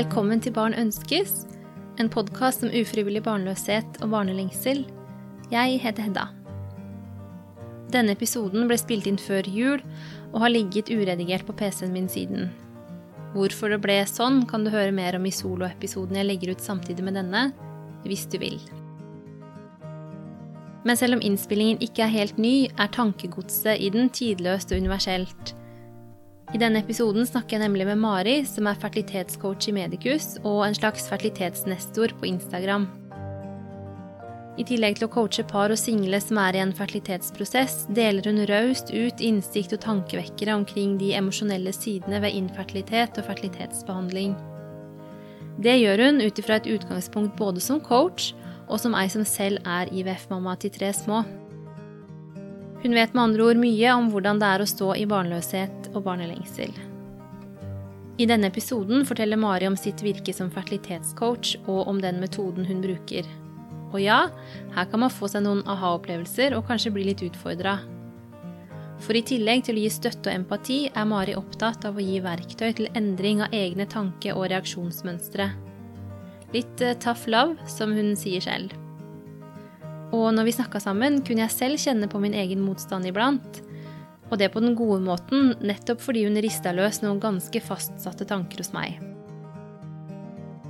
Velkommen til Barn ønskes, en podkast om ufrivillig barnløshet og barnelengsel. Jeg heter Hedda. Denne episoden ble spilt inn før jul og har ligget uredigert på PC-en min siden. Hvorfor det ble sånn, kan du høre mer om i soloepisoden jeg legger ut samtidig med denne, hvis du vil. Men selv om innspillingen ikke er helt ny, er tankegodset i den tidløst og universelt. I denne episoden snakker jeg nemlig med Mari, som er fertilitetscoach i Medicus og en slags fertilitetsnestor på Instagram. I tillegg til å coache par og single som er i en fertilitetsprosess, deler hun raust ut innsikt og tankevekkere omkring de emosjonelle sidene ved infertilitet og fertilitetsbehandling. Det gjør hun ut ifra et utgangspunkt både som coach og som ei som selv er IVF-mamma til tre små. Hun vet med andre ord mye om hvordan det er å stå i barnløshet og barnelengsel. I denne episoden forteller Mari om sitt virke som fertilitetscoach og om den metoden hun bruker. Og ja, her kan man få seg noen aha-opplevelser og kanskje bli litt utfordra. For i tillegg til å gi støtte og empati er Mari opptatt av å gi verktøy til endring av egne tanke- og reaksjonsmønstre. Litt eh, tough love, som hun sier selv. Og når vi snakka sammen, kunne jeg selv kjenne på min egen motstand iblant. Og det på den gode måten, nettopp fordi hun rista løs noen ganske fastsatte tanker hos meg.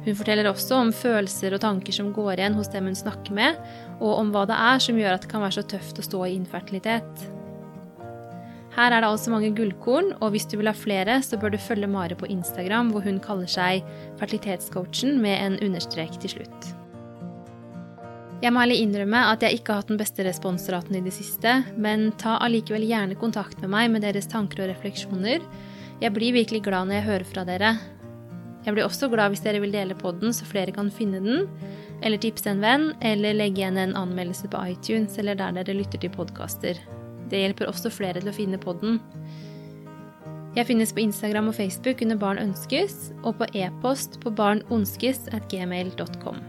Hun forteller også om følelser og tanker som går igjen hos dem hun snakker med, og om hva det er som gjør at det kan være så tøft å stå i infertilitet. Her er det altså mange gullkorn, og hvis du vil ha flere, så bør du følge Mare på Instagram, hvor hun kaller seg fertilitetscoachen med en understrek til slutt. Jeg må ærlig innrømme at jeg ikke har hatt den beste responsraten i det siste, men ta allikevel gjerne kontakt med meg med deres tanker og refleksjoner. Jeg blir virkelig glad når jeg hører fra dere. Jeg blir også glad hvis dere vil dele podden så flere kan finne den, eller tipse en venn, eller legge igjen en anmeldelse på iTunes eller der dere lytter til podkaster. Det hjelper også flere til å finne podden. Jeg finnes på Instagram og Facebook under Barn ønskes, og på e-post på barnonskes at gmail.com.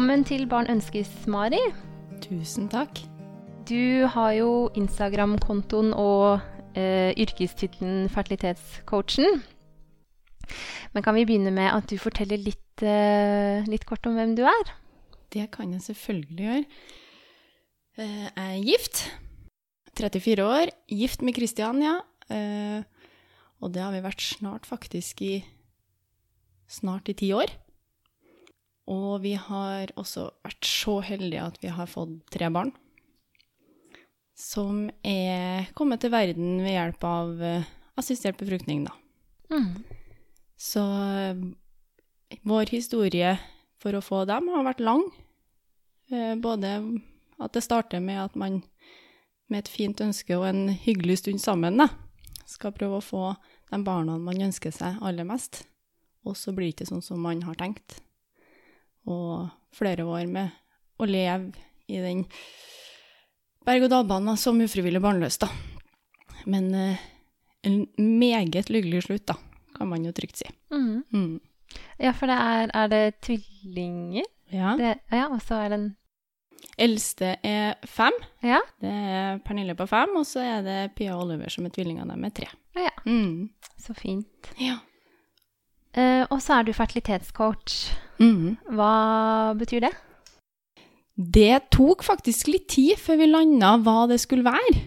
Velkommen til Barn ønskes, Mari. Tusen takk. Du har jo Instagram-kontoen og eh, yrkestittelen Fertilitetscoachen. Men kan vi begynne med at du forteller litt, eh, litt kort om hvem du er? Det kan jeg selvfølgelig gjøre. Eh, Jeg er gift. 34 år. Gift med Kristian, ja. Eh, Og det har vi vært snart faktisk i snart i ti år. Og vi har også vært så heldige at vi har fått tre barn. Som er kommet til verden ved hjelp av eh, assistert befruktning, da. Mm. Så eh, vår historie for å få dem har vært lang. Eh, Både at det starter med at man med et fint ønske og en hyggelig stund sammen da, skal prøve å få de barna man ønsker seg aller mest. Og så blir det ikke sånn som man har tenkt. Og flere år med å leve i den berg-og-dal-banen som ufrivillig barnløs, da. Men eh, en meget lykkelig slutt, da, kan man jo trygt si. Mm. Mm. Ja, for det er, er det tvillinger? Ja. Det, ja, og så er det en Eldste er fem. Ja? Det er Pernille på fem, og så er det Pia og Oliver som er tvillinger. De er tre. Ja, ja. Mm. Så fint. Ja. Eh, og så er du fertilitetscoach. Mm. Hva betyr det? Det tok faktisk litt tid før vi landa hva det skulle være.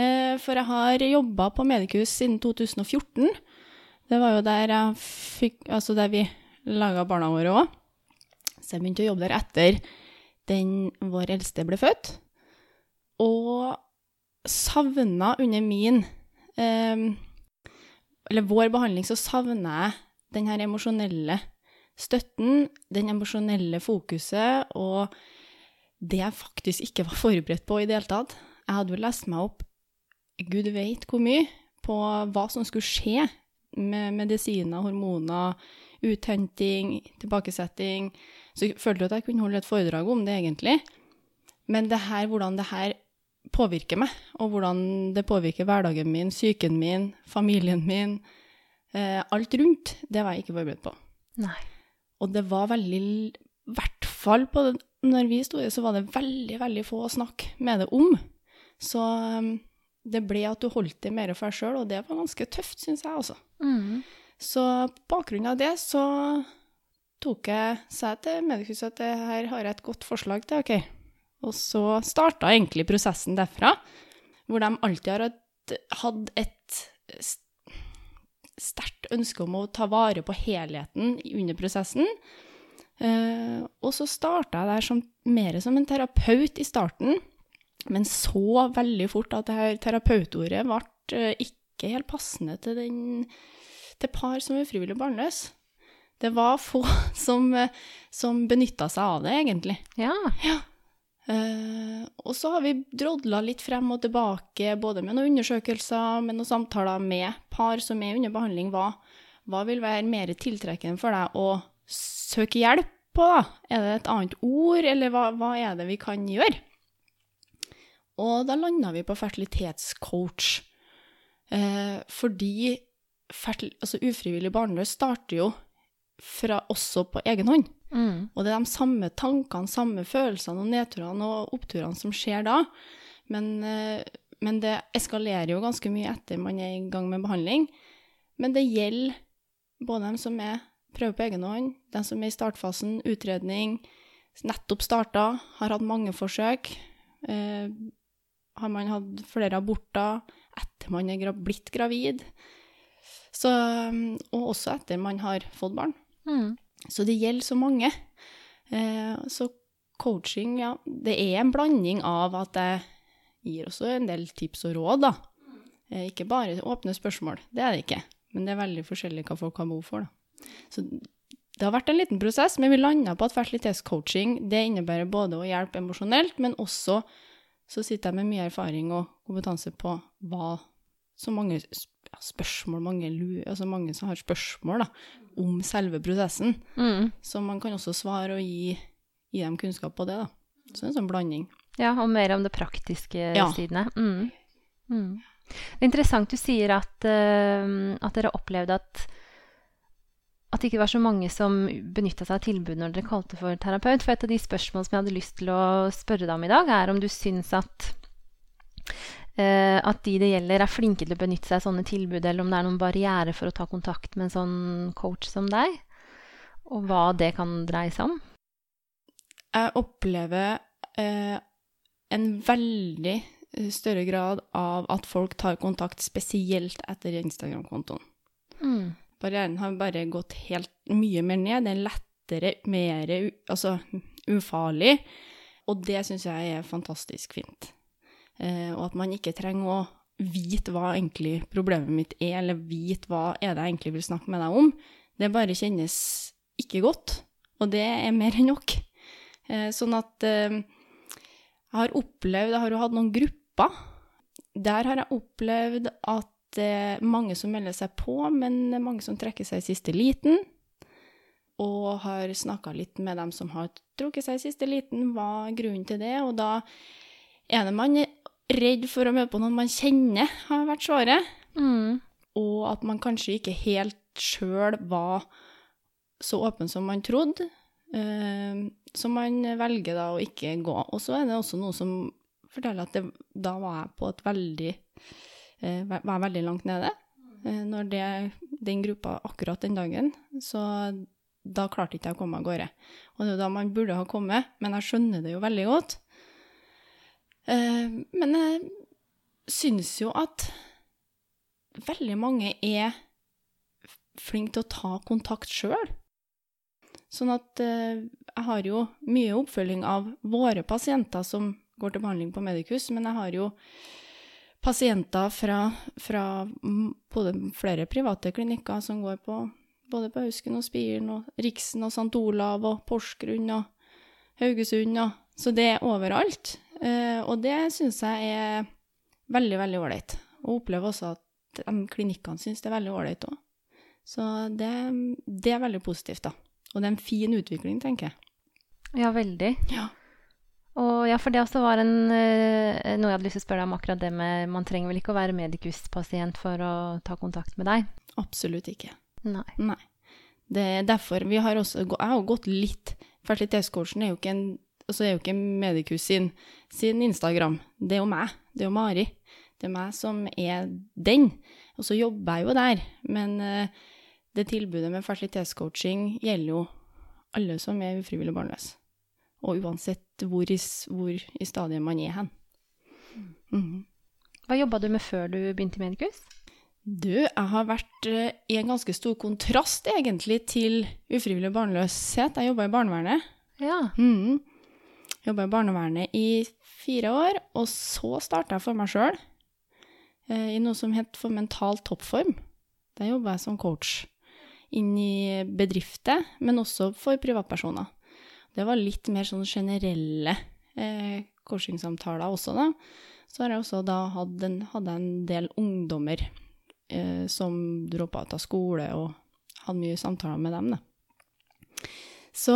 Uh, for jeg har jobba på Medicus siden 2014. Det var jo der, jeg fikk, altså der vi laga barna våre òg. Så jeg begynte å jobbe der etter den vår eldste ble født. Og savna under min eh, Eller vår behandling, så savna jeg den her emosjonelle støtten, den emosjonelle fokuset og det jeg faktisk ikke var forberedt på i det hele tatt. Jeg hadde jo lest meg opp gud veit hvor mye på hva som skulle skje med medisiner, hormoner, uthenting, tilbakesetting. Så jeg følte at jeg kunne holde et foredrag om det, egentlig. Men det her, hvordan det her påvirker meg, og hvordan det påvirker hverdagen min, psyken min, familien min, eh, alt rundt, det var jeg ikke forberedt på. Nei. Og det var veldig I hvert fall på det, når vi sto i så var det veldig, veldig få å snakke med det om. Så um, det ble at du holdt det mer for deg sjøl, og det var ganske tøft, syns jeg, altså. Mm. Så på bakgrunn av det så tok jeg seg til mediehuset at det her har jeg et godt forslag til OK. Og så starta egentlig prosessen derfra, hvor de alltid har hatt, et sterkt ønske om å ta vare på helheten under prosessen. Eh, og så starta jeg der som, mer som en terapeut i starten, men så veldig fort at det her terapeutordet ble eh, ikke helt passende til, den, til par som er ufrivillig barnløs. Det var få som, eh, som benytta seg av det, egentlig. Ja. Ja. Eh, og så har vi drodla litt frem og tilbake, både med noen undersøkelser, med noen samtaler med par som er under behandling. Hva, hva vil være mer tiltrekkende for deg å søke hjelp på? da? Er det et annet ord, eller hva, hva er det vi kan gjøre? Og da landa vi på fertilitetscoach. uh, fordi fertil, altså ufrivillig barnløs starter jo fra også på egen hånd. Mm. Og det er de samme tankene, samme følelsene og nedturene og oppturene som skjer da. Men, eh, men det eskalerer jo ganske mye etter man er i gang med behandling. Men det gjelder både dem som er prøver på egen hånd, dem som er i startfasen, utredning, nettopp starta, har hatt mange forsøk. Eh, har man hatt flere aborter etter man er blitt gravid. Så, mm, og også etter man har fått barn. Mm. Så det gjelder så mange. Eh, så coaching, ja, det er en blanding av at jeg gir også en del tips og råd, da. Eh, ikke bare åpne spørsmål, det er det ikke. Men det er veldig forskjellig hva folk har behov for, da. Så det har vært en liten prosess, men vi landa på at fertilitetscoaching det innebærer både å hjelpe emosjonelt, men også så sitter jeg med mye erfaring og kompetanse på hva så mange spørsmål, mange, altså mange som har spørsmål da, om selve prosessen. Mm. Så man kan også svare og gi, gi dem kunnskap på det. da. Så en sånn blanding. Ja, og mer om det praktiske Ja. sidene. Mm. Mm. Det er interessant du sier at, uh, at dere opplevde at at det ikke var så mange som benytta seg av tilbud når dere kalte for terapeut. For et av de spørsmålene som jeg hadde lyst til å spørre deg om i dag, er om du syns at at de det gjelder, er flinke til å benytte seg av sånne tilbud, eller om det er noen barriere for å ta kontakt med en sånn coach som deg, og hva det kan dreie seg om. Jeg opplever eh, en veldig eh, større grad av at folk tar kontakt, spesielt etter Instagram-kontoen. Mm. Barrieren har bare gått helt mye mer ned. Det er lettere, mer altså, ufarlig. Og det syns jeg er fantastisk fint. Eh, og at man ikke trenger å vite hva egentlig problemet mitt er, eller vite hva er det jeg egentlig vil snakke med deg om. Det bare kjennes ikke godt. Og det er mer enn nok. Eh, sånn at eh, jeg har opplevd Jeg har jo hatt noen grupper. Der har jeg opplevd at det er mange som melder seg på, men mange som trekker seg i siste liten. Og har snakka litt med dem som har trukket seg i siste liten, hva er grunnen til det? Og da er det man redd for å møte på noen man kjenner, har vært svaret. Mm. Og at man kanskje ikke helt sjøl var så åpen som man trodde. Eh, så man velger da å ikke gå. Og så er det også noe som forteller at det, da var jeg på et veldig eh, var veldig langt nede. Eh, når det, den gruppa akkurat den dagen, så da klarte ikke jeg å komme av gårde. Og det er jo da man burde ha kommet, men jeg skjønner det jo veldig godt. Eh, men jeg syns jo at veldig mange er flinke til å ta kontakt sjøl. Sånn at eh, jeg har jo mye oppfølging av våre pasienter som går til behandling på Medicus, men jeg har jo pasienter fra, fra flere private klinikker som går på både på Hausken og Spiren og Riksen og St. Olav og Porsgrunn og Haugesund og Så det er overalt. Eh, og det syns jeg er veldig, veldig ålreit. Og opplever også at de klinikkene syns det er veldig ålreit òg. Så det, det er veldig positivt, da. Og det er en fin utvikling, tenker jeg. Ja, veldig. Ja. Og ja, for det også var en, eh, noe jeg hadde lyst til å spørre deg om akkurat det med Man trenger vel ikke å være Medicus-pasient for å ta kontakt med deg? Absolutt ikke. Nei. Nei. Det er derfor vi har også Jeg har gått litt fertilitetscoachen er jo ikke en altså er jo ikke Medikus sin, sin Instagram. Det er jo meg. Det er jo Mari. Det er meg som er den. Og så jobber jeg jo der. Men uh, det tilbudet med fertilitetscoaching gjelder jo alle som er ufrivillig barnløs. Og uansett hvor i, hvor i stadiet man er hen. Mm. Hva jobba du med før du begynte i Medikus? Du, jeg har vært uh, i en ganske stor kontrast, egentlig, til ufrivillig barnløshet. Jeg jobba i barnevernet. Ja. Mm. Jobba i barnevernet i fire år, og så starta jeg for meg sjøl eh, i noe som het for mental toppform. Der jobba jeg som coach inn i bedrifter, men også for privatpersoner. Det var litt mer sånn generelle eh, coachingsamtaler også, da. Så har jeg også da hatt en, hadde en del ungdommer eh, som droppa ut av skole, og hadde mye samtaler med dem, da. Så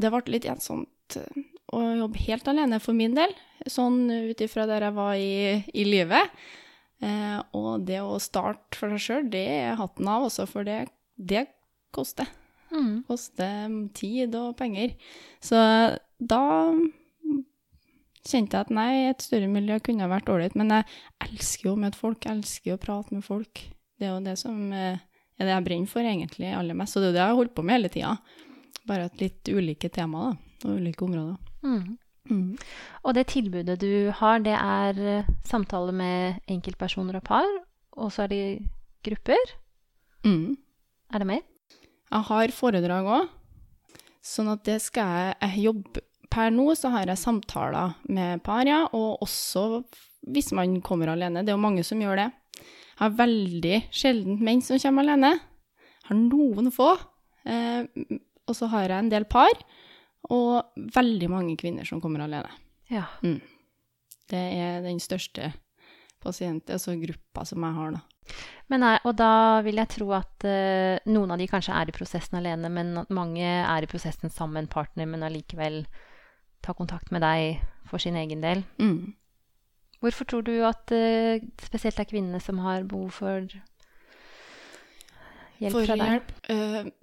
det ble litt ensomt Eh, å jobbe helt alene for min del, sånn ut ifra der jeg var i, i livet. Eh, og det å starte for seg sjøl, det er hatten av, også, for det, det koster. Mm. Koster tid og penger. Så da kjente jeg at nei, et større miljø kunne vært ålreit. Men jeg elsker jo å møte folk, jeg elsker å prate med folk. Det er jo det som eh, er det jeg brenner for egentlig aller mest. Og det er det jeg har holdt på med hele tida. Bare et litt ulike tema, da og ulike områder. Mm. Mm. Og det tilbudet du har, det er uh, samtale med enkeltpersoner og par, og så er det grupper? Mm. Er det mer? Jeg har foredrag òg, sånn at det skal jeg, jeg jobbe Per nå så har jeg samtaler med par, ja, og også hvis man kommer alene. Det er jo mange som gjør det. Jeg har veldig sjelden menn som kommer alene. Jeg har noen få. Eh, og så har jeg en del par og veldig mange kvinner som kommer alene. Ja. Mm. Det er den største pasient, altså gruppa som jeg har, da. Men og da vil jeg tro at uh, noen av de kanskje er i prosessen alene, men at mange er i prosessen sammen med en partner, men allikevel tar kontakt med deg for sin egen del. Mm. Hvorfor tror du at uh, spesielt det er kvinnene som har behov for hjelp for fra deg? Hjelp, uh,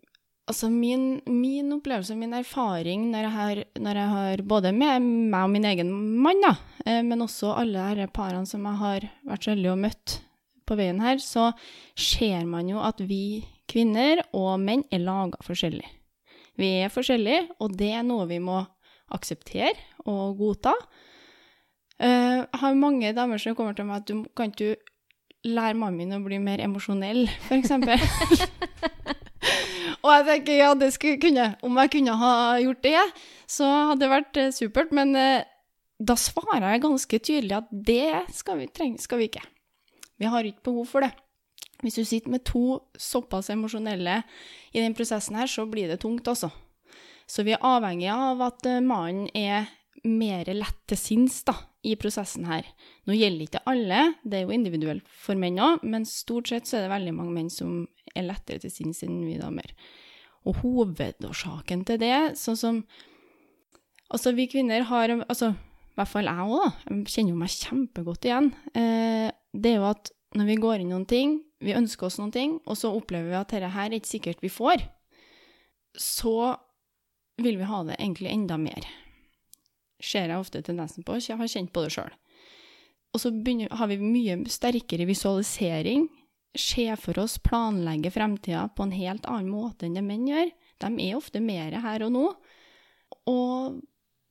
Altså min, min, opplevelse, min erfaring når jeg, har, når jeg har både med meg og min egen mann, da, eh, men også alle disse parene som jeg har vært så heldig å møtt på veien her, så ser man jo at vi kvinner og menn er laga forskjellig. Vi er forskjellige, og det er noe vi må akseptere og godta. Eh, jeg har mange damer som kommer til meg at du kan ikke lære mannen min å bli mer emosjonell, f.eks. Og jeg tenker ja, det skulle kunne Om jeg kunne ha gjort det, så hadde det vært eh, supert. Men eh, da svarer jeg ganske tydelig at det skal vi, trenge, skal vi ikke. Vi har ikke behov for det. Hvis du sitter med to såpass emosjonelle i den prosessen her, så blir det tungt, altså. Så vi er avhengig av at eh, mannen er mer lett til sinns i prosessen her. Nå gjelder ikke alle, det er jo individuelt for menn òg, men stort sett så er det veldig mange menn som er lettere til sinns enn vi damer. Og hovedårsaken til det, sånn som Altså, vi kvinner har altså, I hvert fall jeg òg, jeg kjenner jo meg kjempegodt igjen. Eh, det er jo at når vi går inn noen ting, vi ønsker oss noen ting, og så opplever vi at dette her er ikke sikkert vi får, så vil vi ha det egentlig enda mer. Ser jeg ofte tendensen på, jeg har kjent på det sjøl. Og så begynner, har vi mye sterkere visualisering se for oss, planlegge fremtida på en helt annen måte enn det menn gjør. De er ofte mer her og nå. Og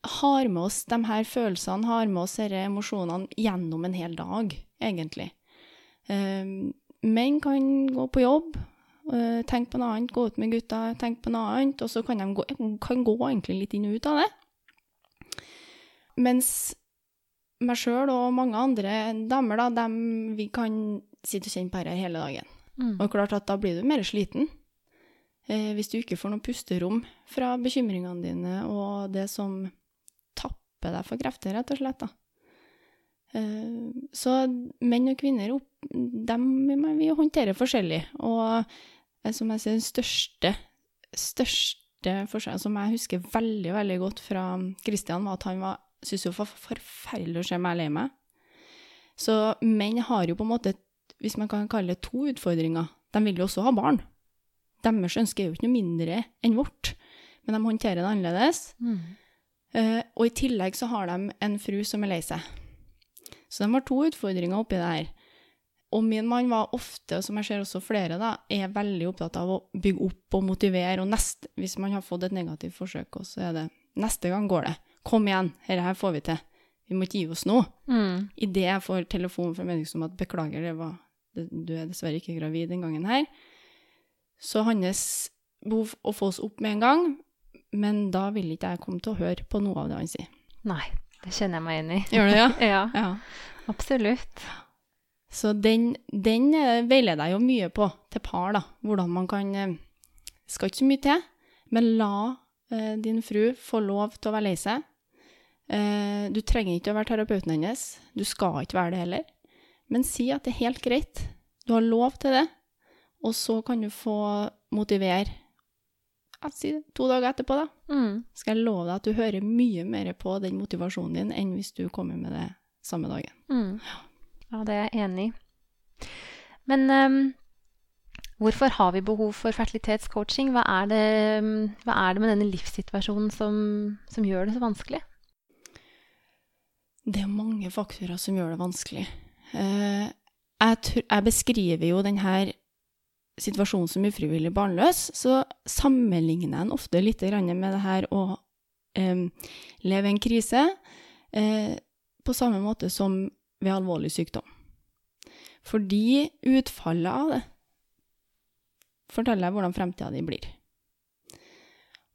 har med oss de her følelsene, har med oss disse emosjonene gjennom en hel dag, egentlig. Um, menn kan gå på jobb, uh, tenke på noe annet, gå ut med gutta, tenke på noe annet, og så kan de gå, kan gå egentlig litt inn og ut av det. Mens meg sjøl og mange andre damer, da, dem, vi kan sitte og kjenner på dette hele dagen. Mm. Og klart at da blir du mer sliten. Eh, hvis du ikke får noe pusterom fra bekymringene dine og det som tapper deg for krefter, rett og slett. Eh, så menn og kvinner dem vi håndterer forskjellig. Og eh, som jeg sier, den største, største forskjellen som jeg husker veldig veldig godt fra Kristian, var at han var, syntes det var forferdelig å se meg lei meg. Så menn har jo på en måte hvis man kan kalle det to utfordringer. De vil jo også ha barn. Deres ønske er jo ikke noe mindre enn vårt. men de håndterer det annerledes. Mm. Uh, og i tillegg så har de en fru som er lei seg. Så de har to utfordringer oppi det her. Og min mann var ofte, som jeg ser også flere, da, er veldig opptatt av å bygge opp og motivere. Og neste, hvis man har fått et negativt forsøk, så er det neste gang går det. Kom igjen, dette her får vi til. Vi må ikke gi oss nå. Mm. Idet jeg får telefon fra medikum om at beklager, det var, du er dessverre ikke gravid den gangen her, så hans behov å få oss opp med en gang, men da vil ikke jeg komme til å høre på noe av det han sier. Nei, det kjenner jeg meg inn i. Gjør du det, ja? Ja, ja. absolutt. Så den, den eh, veileder jeg jo mye på til par, da. Hvordan man kan eh, Skal ikke så mye til, men la eh, din fru få lov til å være lei seg. Eh, du trenger ikke å være terapeuten hennes. Du skal ikke være det heller. Men si at det er helt greit. Du har lov til det. Og så kan du få motivere si to dager etterpå, da. Mm. Skal jeg love deg at du hører mye mer på den motivasjonen din enn hvis du kommer med det samme dagen. Mm. Ja, det er jeg enig i. Men um, hvorfor har vi behov for fertilitetscoaching? Hva er det, ehm, hva er det med denne livssituasjonen som, som gjør det så vanskelig? Det er mange faktorer som gjør det vanskelig. Eh, jeg, jeg beskriver jo denne situasjonen som ufrivillig barnløs, så sammenligner jeg den ofte litt med det her å um, leve i en krise, uh, på samme måte som ved alvorlig sykdom. Fordi utfallet av det forteller jeg hvordan fremtida di blir.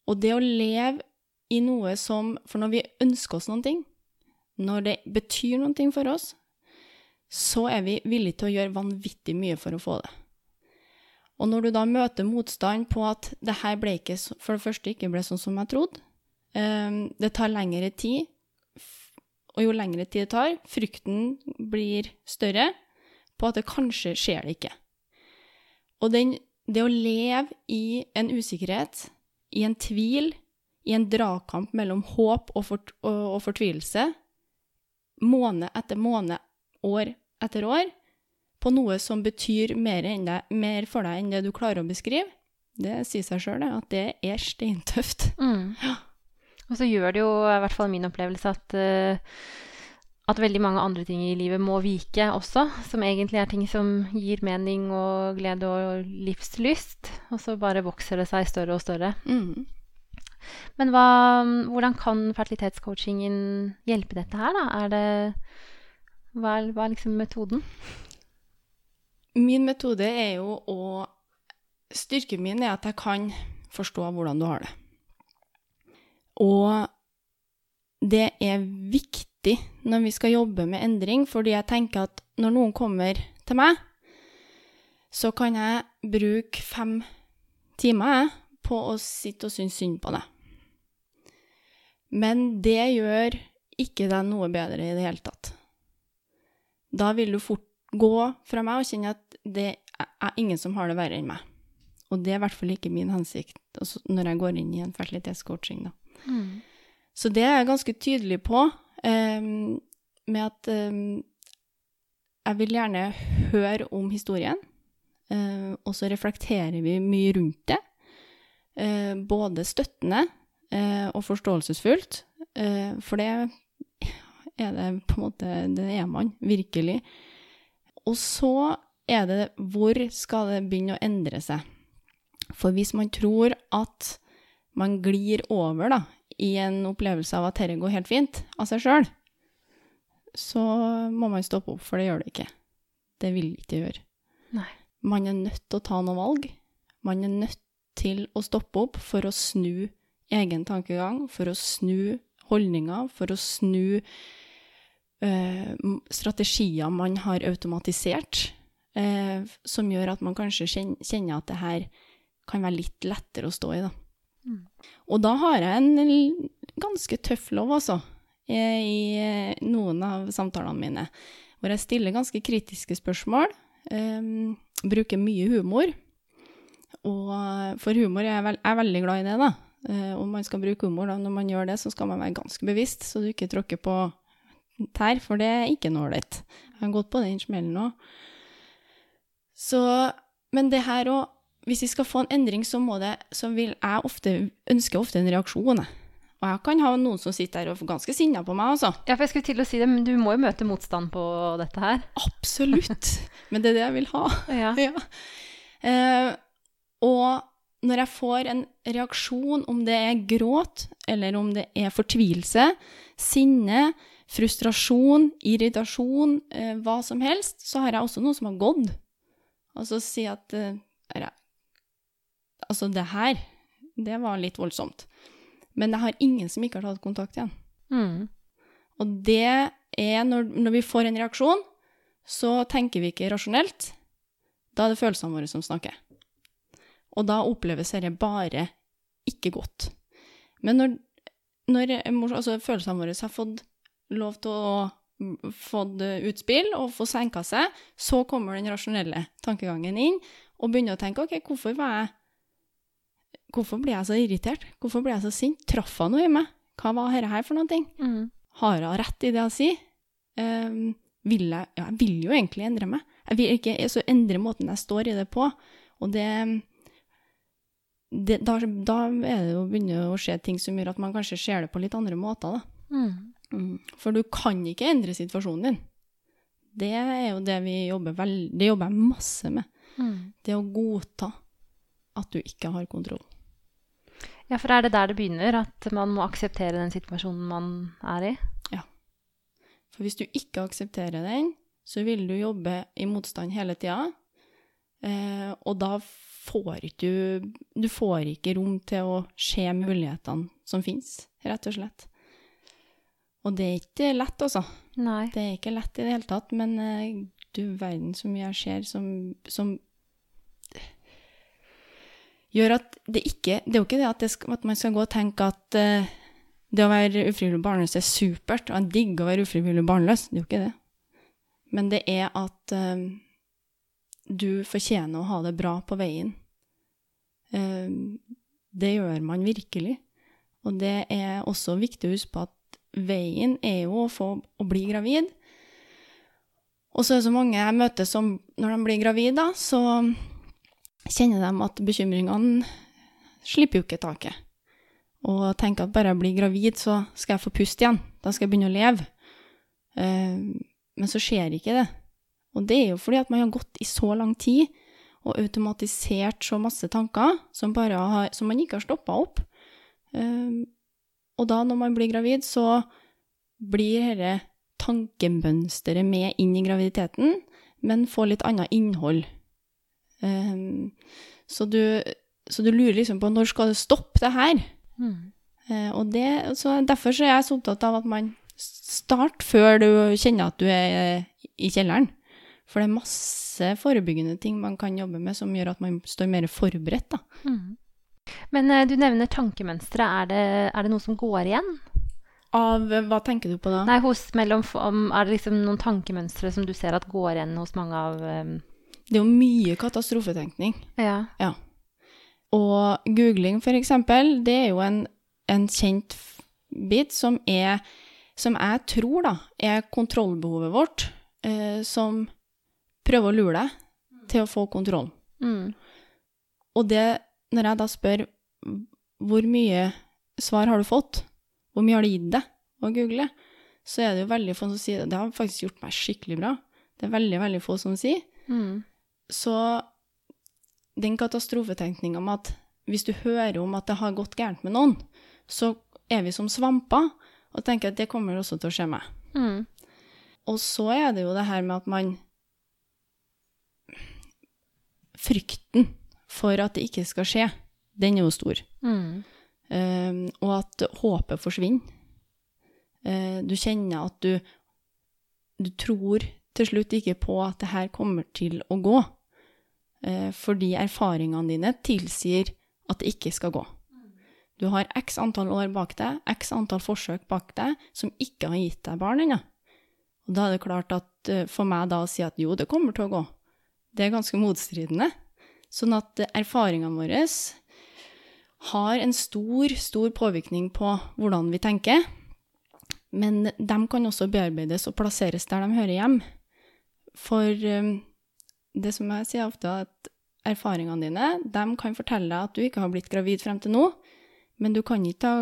Og det å leve i noe som For når vi ønsker oss noen ting, når det betyr noen ting for oss, så er vi villige til å gjøre vanvittig mye for å få det. Og når du da møter motstand på at det her ble ikke, for det første ikke ble sånn som jeg trodde, um, det tar lengre tid, og jo lengre tid det tar, frykten blir større på at det kanskje skjer det ikke. Og den, det å leve i en usikkerhet, i en tvil, i en dragkamp mellom håp og, fort, og, og fortvilelse, måned etter måned, år etter år, på noe som betyr mer, det, mer for deg enn det du klarer å beskrive, det sier seg sjøl, at det er steintøft. Mm. Og så gjør det jo, i hvert fall min opplevelse, at, uh, at veldig mange andre ting i livet må vike også, som egentlig er ting som gir mening og glede og livslyst. Og så bare vokser det seg større og større. Mm. Men hva, hvordan kan fertilitetscoachingen hjelpe dette her, da? Er det, hva, er, hva er liksom metoden? Min metode er jo å Styrken min er at jeg kan forstå hvordan du har det. Og det er viktig når vi skal jobbe med endring, fordi jeg tenker at når noen kommer til meg, så kan jeg bruke fem timer på å sitte og synes synd på det. Men det gjør ikke deg noe bedre i det hele tatt. Da vil du fort gå fra meg og kjenne at det er ingen som har det verre enn meg. Og det er i hvert fall ikke min hensikt altså når jeg går inn i en fertilitetscoaching. Da. Mm. Så det er jeg ganske tydelig på, um, med at um, jeg vil gjerne høre om historien. Uh, og så reflekterer vi mye rundt det. Uh, både støttende uh, og forståelsesfullt. for det er det på en måte Det er man virkelig. Og så er det hvor skal det begynne å endre seg? For hvis man tror at man glir over da, i en opplevelse av at dette går helt fint av seg sjøl, så må man stoppe opp, for det gjør det ikke. Det vil det ikke gjøre. Nei. Man er nødt til å ta noen valg. Man er nødt til å stoppe opp for å snu egen tankegang, for å snu holdninger, for å snu strategier man har automatisert, uh, som gjør at man kanskje kjenner at det her kan være litt lettere å stå i, da. Mm. Og da har jeg en ganske tøff lov, altså, i noen av samtalene mine, hvor jeg stiller ganske kritiske spørsmål, um, bruker mye humor. Og for humor er jeg, veld, er veldig glad i det, da. Uh, om man skal bruke humor da, når man gjør det, så skal man være ganske bevisst, så du ikke tråkker på tær, for det er ikke noe ålreit. Jeg har gått på den smellen. Så Men det her òg hvis vi skal få en endring, så, må det, så vil jeg ofte, ønske ofte en reaksjon. Og jeg kan ha noen som sitter der og er ganske sinna på meg, altså. Ja, for jeg skulle til å si det, men du må jo møte motstand på dette her. Absolutt. Men det er det jeg vil ha. Ja. Ja. Eh, og når jeg får en reaksjon, om det er gråt, eller om det er fortvilelse, sinne, frustrasjon, irritasjon, eh, hva som helst, så har jeg også noe som har gått. Altså si at eh, Altså, det her, det var litt voldsomt. Men jeg har ingen som ikke har tatt kontakt igjen. Mm. Og det er når, når vi får en reaksjon, så tenker vi ikke rasjonelt. Da er det følelsene våre som snakker. Og da oppleves dette bare ikke godt. Men når, når altså følelsene våre har fått lov til å få utspill og få senka seg, så kommer den rasjonelle tankegangen inn og begynner å tenke OK, hvorfor var jeg Hvorfor ble jeg så irritert? Hvorfor ble jeg så sint? Traff hun noe i meg? Hva var dette her for noe? Mm. Har jeg rett i det hun sier? Um, vil jeg, ja, jeg vil jo egentlig endre meg. Jeg vil ikke så endre måten jeg står i det på. Og det, det da, da er det jo begynner å skje ting som gjør at man kanskje ser det på litt andre måter. Da. Mm. Mm. For du kan ikke endre situasjonen din. Det er jo det vi jobber vel, det jobber jeg masse med. Mm. Det å godta at du ikke har kontroll. Ja, for er det der det begynner? At man må akseptere den situasjonen man er i? Ja. For hvis du ikke aksepterer den, så vil du jobbe i motstand hele tida. Eh, og da får ikke du Du får ikke rom til å se mulighetene som fins, rett og slett. Og det er ikke lett, altså. Nei. Det er ikke lett i det hele tatt, men eh, du verden så mye jeg ser som, som gjør at det ikke Det er jo ikke det at, det skal, at man skal gå og tenke at uh, det å være ufrivillig barnløs er supert, og jeg digger å være ufrivillig barnløs. Det er jo ikke det. Men det er at uh, du fortjener å ha det bra på veien. Uh, det gjør man virkelig. Og det er også viktig å huske på at veien er jo å få å bli gravid. Og så er det så mange jeg møter som når de blir gravid, da, så kjenner de at bekymringene slipper jo ikke taket. Og tenker at bare jeg blir gravid, så skal jeg få puste igjen. Da skal jeg begynne å leve. Eh, men så skjer ikke det. Og det er jo fordi at man har gått i så lang tid og automatisert så masse tanker som, har, som man ikke har stoppa opp. Og da, når man blir gravid, så blir dette tankemønsteret med inn i graviditeten, men får litt annet innhold. Um, så, du, så du lurer liksom på når skal du stoppe det her? Mm. Uh, og det, så derfor så er jeg så opptatt av at man starter før du kjenner at du er i kjelleren. For det er masse forebyggende ting man kan jobbe med som gjør at man står mer forberedt. Da. Mm. Men eh, du nevner tankemønstre. Er det, er det noe som går igjen? Av hva tenker du på da? Nei, hos mellom, om, Er det liksom noen tankemønstre som du ser at går igjen hos mange av um, Det er jo mye katastrofetenkning. Ja. Ja. Og googling, for eksempel, det er jo en, en kjent bit som er Som jeg tror, da, er kontrollbehovet vårt, eh, som prøver å lure deg til å få kontroll. Mm. Og det, når jeg da spør hvor mye svar har du fått, hvor mye har det gitt deg å google, så er det jo veldig få som sier det. Det har faktisk gjort meg skikkelig bra. Det er veldig, veldig få som sier. Mm. Så den katastrofetenkninga med at hvis du hører om at det har gått gærent med noen, så er vi som svamper og tenker at det kommer også til å skje meg. Mm. Og så er det jo det her med at man Frykten for at det ikke skal skje, den er jo stor. Mm. Um, og at håpet forsvinner. Uh, du kjenner at du Du tror til slutt ikke på at det her kommer til å gå. uh, fordi erfaringene dine tilsier at det ikke skal gå. Du har x antall år bak deg, x antall forsøk bak deg, som ikke har gitt deg barn ennå. Og da er det klart at eh, for meg da å si at jo, det kommer til å gå, det er ganske motstridende. Sånn at erfaringene våre har en stor, stor påvirkning på hvordan vi tenker. Men de kan også bearbeides og plasseres der de hører hjem. For um, det som jeg sier ofte, at erfaringene dine. De kan fortelle deg at du ikke har blitt gravid frem til nå, men du kan ikke ta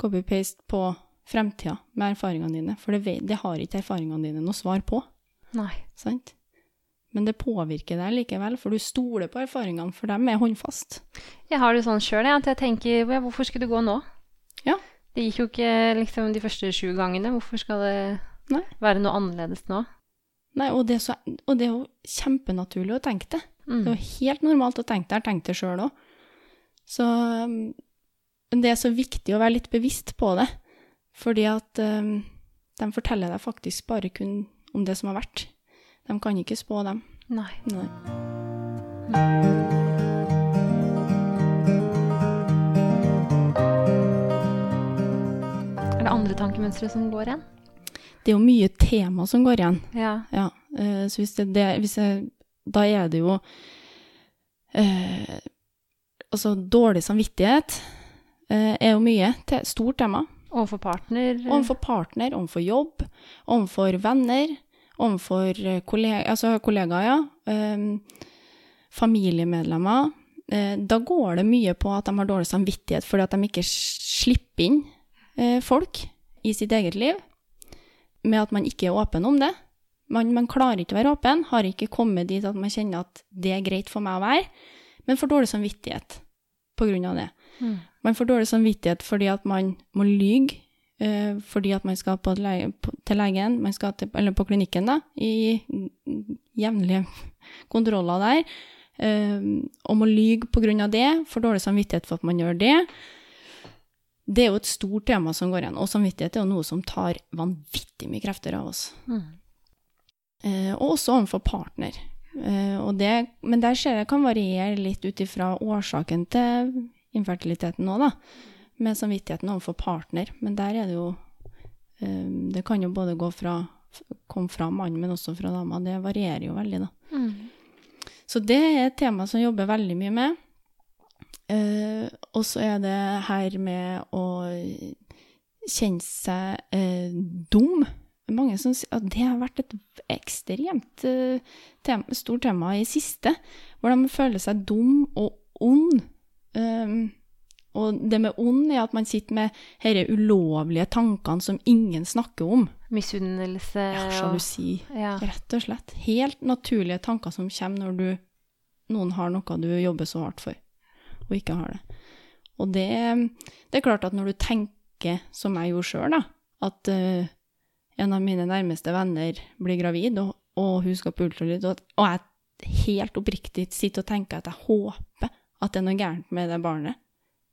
copy-paste på fremtida med erfaringene dine, for det, det har ikke erfaringene dine noe svar på. Nei. sant? Men det påvirker deg likevel, for du stoler på erfaringene, for dem er håndfast. Jeg har det sånn sjøl, at jeg tenker hvorfor skulle du gå nå? Ja. Det gikk jo ikke liksom de første sju gangene. Hvorfor skal det Nei. være noe annerledes nå? Nei, og det, så, og det er jo kjempenaturlig å tenke det. Mm. Det er jo helt normalt å tenke det. Jeg har tenkt det sjøl òg. Så um, det er så viktig å være litt bevisst på det, fordi at um, de forteller deg faktisk bare kun om det som har vært. De kan ikke spå dem. Nei. Nei. Er det andre tankemønstre som går igjen? Det er jo mye tema som går igjen. Ja. Ja, eh, så hvis det, det hvis jeg, Da er det jo eh, Altså, dårlig samvittighet eh, er jo mye. Te, stort tema. Overfor partner? Overfor partner, overfor jobb, overfor venner, overfor eh, kollega, altså kollegaer, ja. eh, familiemedlemmer. Eh, da går det mye på at de har dårlig samvittighet fordi at de ikke slipper inn eh, folk i sitt eget liv, med at man ikke er åpen om det. Man, man klarer ikke å være åpen, har ikke kommet dit at man kjenner at det er greit for meg å være, men får dårlig samvittighet på grunn av det. Mm. Man får dårlig samvittighet fordi at man må lyge, fordi at man skal på lege, på, til legen, man skal til, eller på klinikken da, i jevnlige kontroller der, eh, og må lyge av det, for dårlig samvittighet for at man gjør det. Det er jo et stort tema som går igjen, og samvittighet er jo noe som tar vanvittig mye krefter av oss. Mm. Eh, og også overfor partner. Eh, og det, men der ser jeg kan variere litt ut ifra årsaken til infertiliteten nå, da. Med samvittigheten overfor partner. Men der er det jo eh, Det kan jo både gå fra komme fra mannen, men også fra dama. Det varierer jo veldig, da. Mm. Så det er et tema som jeg jobber veldig mye med. Eh, og så er det her med å kjenne seg eh, dum. Mange som sier at det har vært et ekstremt eh, tema, stort tema i siste, hvor de føler seg dum og ond. Um, og det med ond er at man sitter med disse ulovlige tankene som ingen snakker om. Misunnelse Ja, Sjalusi. ja. Rett og slett. Helt naturlige tanker som kommer når du, noen har noe du jobber så hardt for, og ikke har det. Og det, det er klart at når du tenker, som jeg gjorde sjøl, at uh, en av mine nærmeste venner blir gravid, og, og hun skal på ultralyd, og, og jeg helt oppriktig sitter og tenker at jeg håper at det er noe gærent med det barnet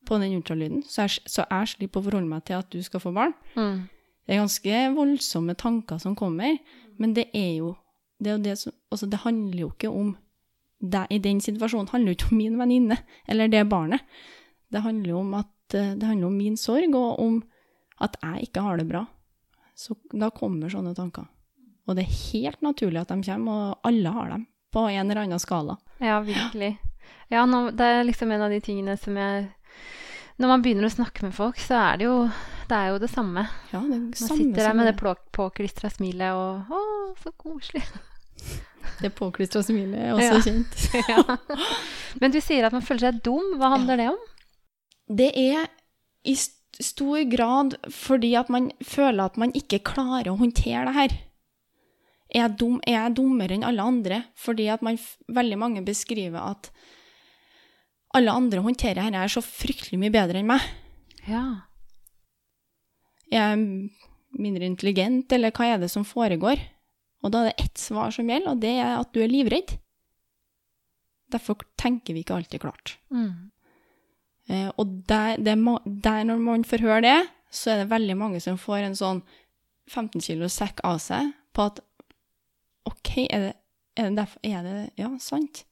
på den ultralyden, så jeg, så jeg slipper å forholde meg til at du skal få barn. Mm. Det er ganske voldsomme tanker som kommer, men det er jo det, er jo det, som, altså det handler jo ikke om deg i den situasjonen. handler jo ikke om min venninne eller det barnet. Det handler jo om at eh, det handler om min sorg, og om at jeg ikke har det bra. Så da kommer sånne tanker. Og det er helt naturlig at de kommer, og alle har dem på en eller annen skala. Ja, virkelig. Ja, nå, det er liksom en av de tingene som jeg Når man begynner å snakke med folk, så er det jo det, er jo det samme. Ja, det Man samme sitter der med det påklistra smilet og Å, så koselig. det påklistra smilet er også Ja. kjent. ja. Men du sier at man føler seg dum. Hva handler det om? Det er i stor grad fordi at man føler at man ikke klarer å håndtere det her. Er jeg, dum, er jeg dummere enn alle andre? Fordi at man, veldig mange beskriver at alle andre håndterer dette her så fryktelig mye bedre enn meg. Ja. Er jeg mindre intelligent, eller hva er det som foregår? Og da er det ett svar som gjelder, og det er at du er livredd. Derfor tenker vi ikke alltid klart. Mm. Eh, og der, det, er der når man får høre det, så er det veldig mange som får en sånn 15 kilo sekk av seg på at OK, er det, er det derfor Er det Ja, sant.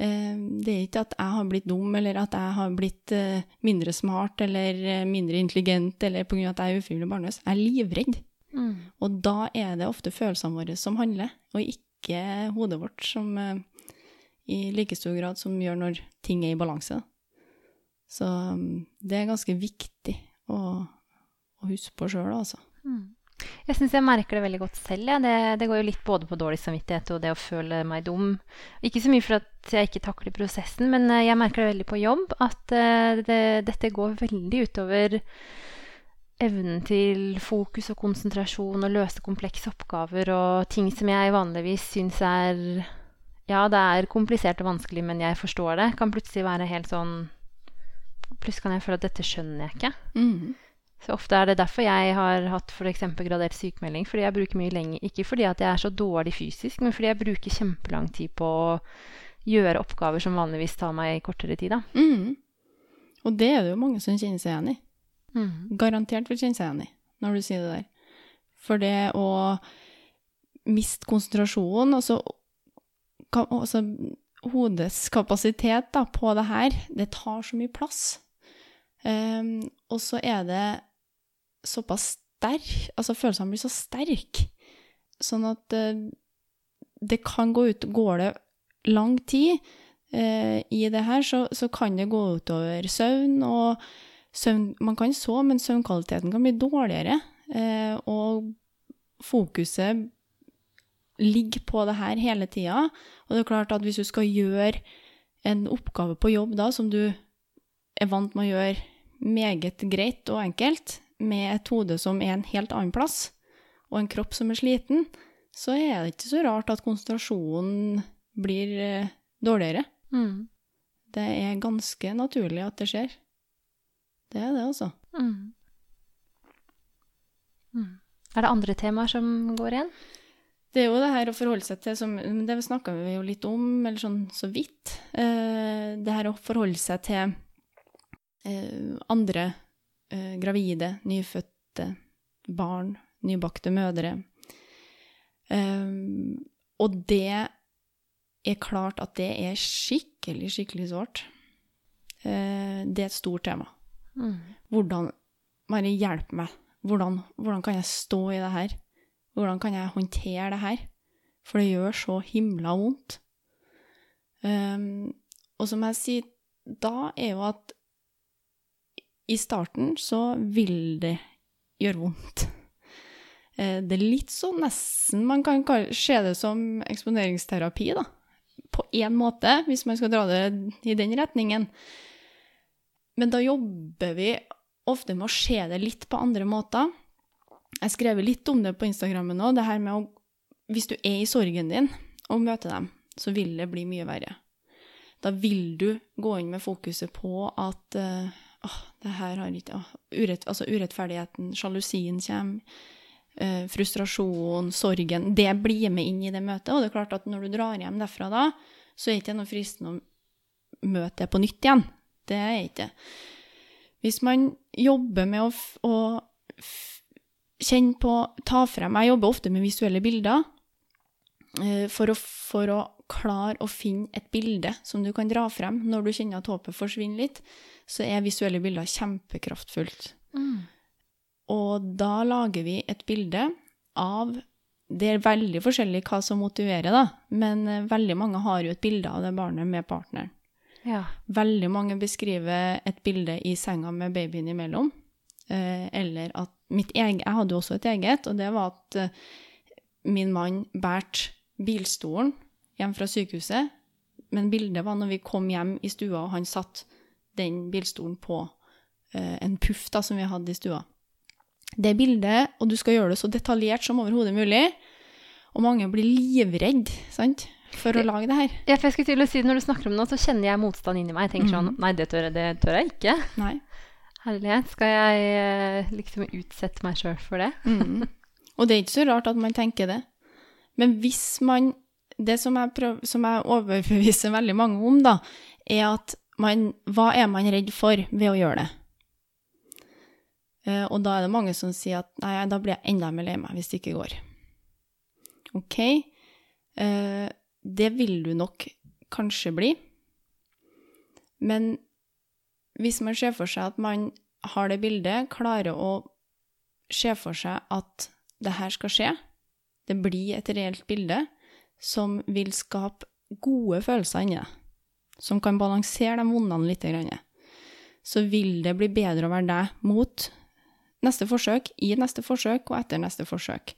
Eh, det er ikke at jeg har blitt dum, eller at jeg har blitt eh, mindre smart eller eh, mindre intelligent, eller av at jeg er ufrivillig barnløs. Jeg er livredd. Mm. Og da er det ofte følelsene våre som handler, og ikke hodet vårt som eh, i like stor grad som gjør når ting er i balanse. Så um, det er ganske viktig å, å huske på sjøl, altså. Mm. Jeg syns jeg merker det veldig godt selv. Ja. Det, det, går jo litt både på dårlig samvittighet og det å føle meg dum. Ikke så mye for at jeg ikke takler prosessen, men eh, jeg merker det veldig på jobb at uh, det, dette går veldig utover evnen til fokus og konsentrasjon og løse komplekse oppgaver og ting som jeg vanligvis syns er Ja, det er komplisert og vanskelig, men jeg forstår det. Kan plutselig være helt sånn Plutselig kan jeg føle at dette skjønner jeg ikke. Mm. Så ofte er det derfor jeg har hatt f.eks. gradert sykemelding. Fordi jeg bruker mye lenger Ikke fordi at jeg er så dårlig fysisk, men fordi jeg bruker kjempelang tid på å gjøre oppgaver som vanligvis tar meg kortere tid. Da. Mm. Og det er det jo mange som kjenner seg igjen i. Mm. Garantert vil kjenne seg igjen i når du sier det der. For det å miste konsentrasjonen, altså, altså hodets kapasitet da, på det her, det tar så mye plass. Um, og så er det såpass sterk Altså følelsene blir så sterke. Sånn at uh, det kan gå ut Går det lang tid uh, i det her, så, så, kan det gå utover søvn. Og søvn Man kan sove, men søvnkvaliteten kan bli dårligere. Uh, og fokuset ligger på det her hele tida. Og det er klart at hvis du skal gjøre en oppgave på jobb da, som du er vant med å gjøre meget greit og enkelt, med et hode som er en helt annen plass, og en kropp som er sliten, så er det ikke så rart at konsentrasjonen blir eh, dårligere. Mm. Det er ganske naturlig at det skjer. Det er det, altså. Mm. Mm. Er det andre temaer som går igjen? Det er jo det her å forholde seg til som Det snakka vi jo litt om, eller sånn så vidt. Eh, det her å forholde seg til eh, andre eh, gravide, nyfødte barn, nybakte mødre. Um, og det er klart at det er skikkelig, skikkelig sårt. Uh, det er et stort tema. Mm. Hvordan Bare hjelp meg. Hvordan, hvordan, kan jeg stå i det her? Hvordan kan jeg håndtere det her? For det gjør så himla vondt. Um, og som jeg sier da, er jo at i starten så vil det gjøre vondt. Eh, det er litt sånn nesten Man kan se det som eksponeringsterapi, da. På én måte, hvis man skal dra det i den retningen. Men da jobber vi ofte med å se det litt på andre måter. Jeg skrev litt om det på Instagrammen nå, det her med å Hvis du er i sorgen din og møter dem, så vil det bli mye verre. Da vil du gå inn med fokuset på at uh, åh, det her har ikke åh, urett, Altså urettferdigheten, sjalusien kommer. Uh, frustrasjon, sorgen. Det blir med inn i det møtet. Og det er klart at når du drar hjem derfra da, så er det ikke noe fristende å møte det på nytt igjen. Det er ikke Hvis man jobber med å, å kjenne på Ta frem Jeg jobber ofte med visuelle bilder uh, for, å, for å klare å finne et bilde som du kan dra frem når du kjenner at håpet forsvinner litt så er visuelle bilder kjempekraftfullt. Mm. Og da lager vi et bilde av Det er veldig forskjellig hva som motiverer, da, men eh, veldig mange har jo et bilde av det barnet med partneren. Ja. Veldig mange beskriver et bilde i senga med babyen imellom. Eh, eller at mitt eget Jeg hadde jo også et eget, og det var at eh, min mann bært bilstolen hjem fra sykehuset. Men bildet var når vi kom hjem i stua, og han satt den bilstolen på eh, en puff da, som vi hadde i stua. Det bildet, og du skal gjøre det så detaljert som overhodet mulig, og mange blir livredd sant, for å lage det her. Ja, for jeg skulle til å si Når du snakker om det, så kjenner jeg motstand inni meg. Jeg tenker sånn Nei, det tør, jeg, det tør jeg ikke. Nei. Herlighet. Skal jeg eh, liksom utsette meg sjøl for det? Mm. Og det er ikke så rart at man tenker det. Men hvis man Det som jeg, prøver, som jeg overbeviser veldig mange om, da, er at man, hva er man redd for ved å gjøre det? Eh, og da er det mange som sier at nei, da blir jeg enda mer lei meg hvis det ikke går. OK, eh, det vil du nok kanskje bli. Men hvis man ser for seg at man har det bildet, klarer å se for seg at det her skal skje, det blir et reelt bilde som vil skape gode følelser inni deg som kan balansere de vondene litt, så vil det bli bedre å være deg mot neste forsøk, i neste forsøk og etter neste forsøk.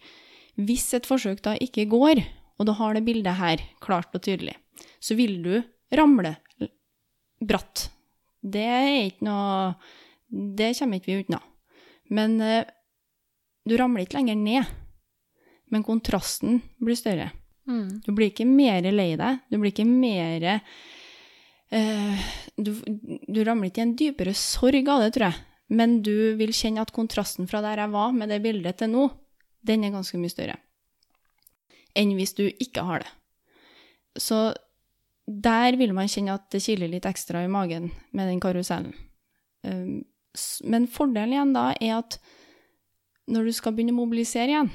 Hvis et forsøk da ikke går, og du har det bildet her klart og tydelig, så vil du ramle bratt. Det er ikke noe Det kommer ikke vi unna. Men eh, du ramler ikke lenger ned. Men kontrasten blir større. Mm. Du blir ikke mer lei deg. Du blir ikke mer eh, du, du ramler ikke i en dypere sorg av det, tror jeg. Men du vil kjenne at kontrasten fra der jeg var med det bildet til nå, den er ganske mye større enn hvis du ikke har det. Så der vil man kjenne at det kiler litt ekstra i magen med den karusellen. Um, Men fordelen igjen da er at når du skal begynne å mobilisere igjen,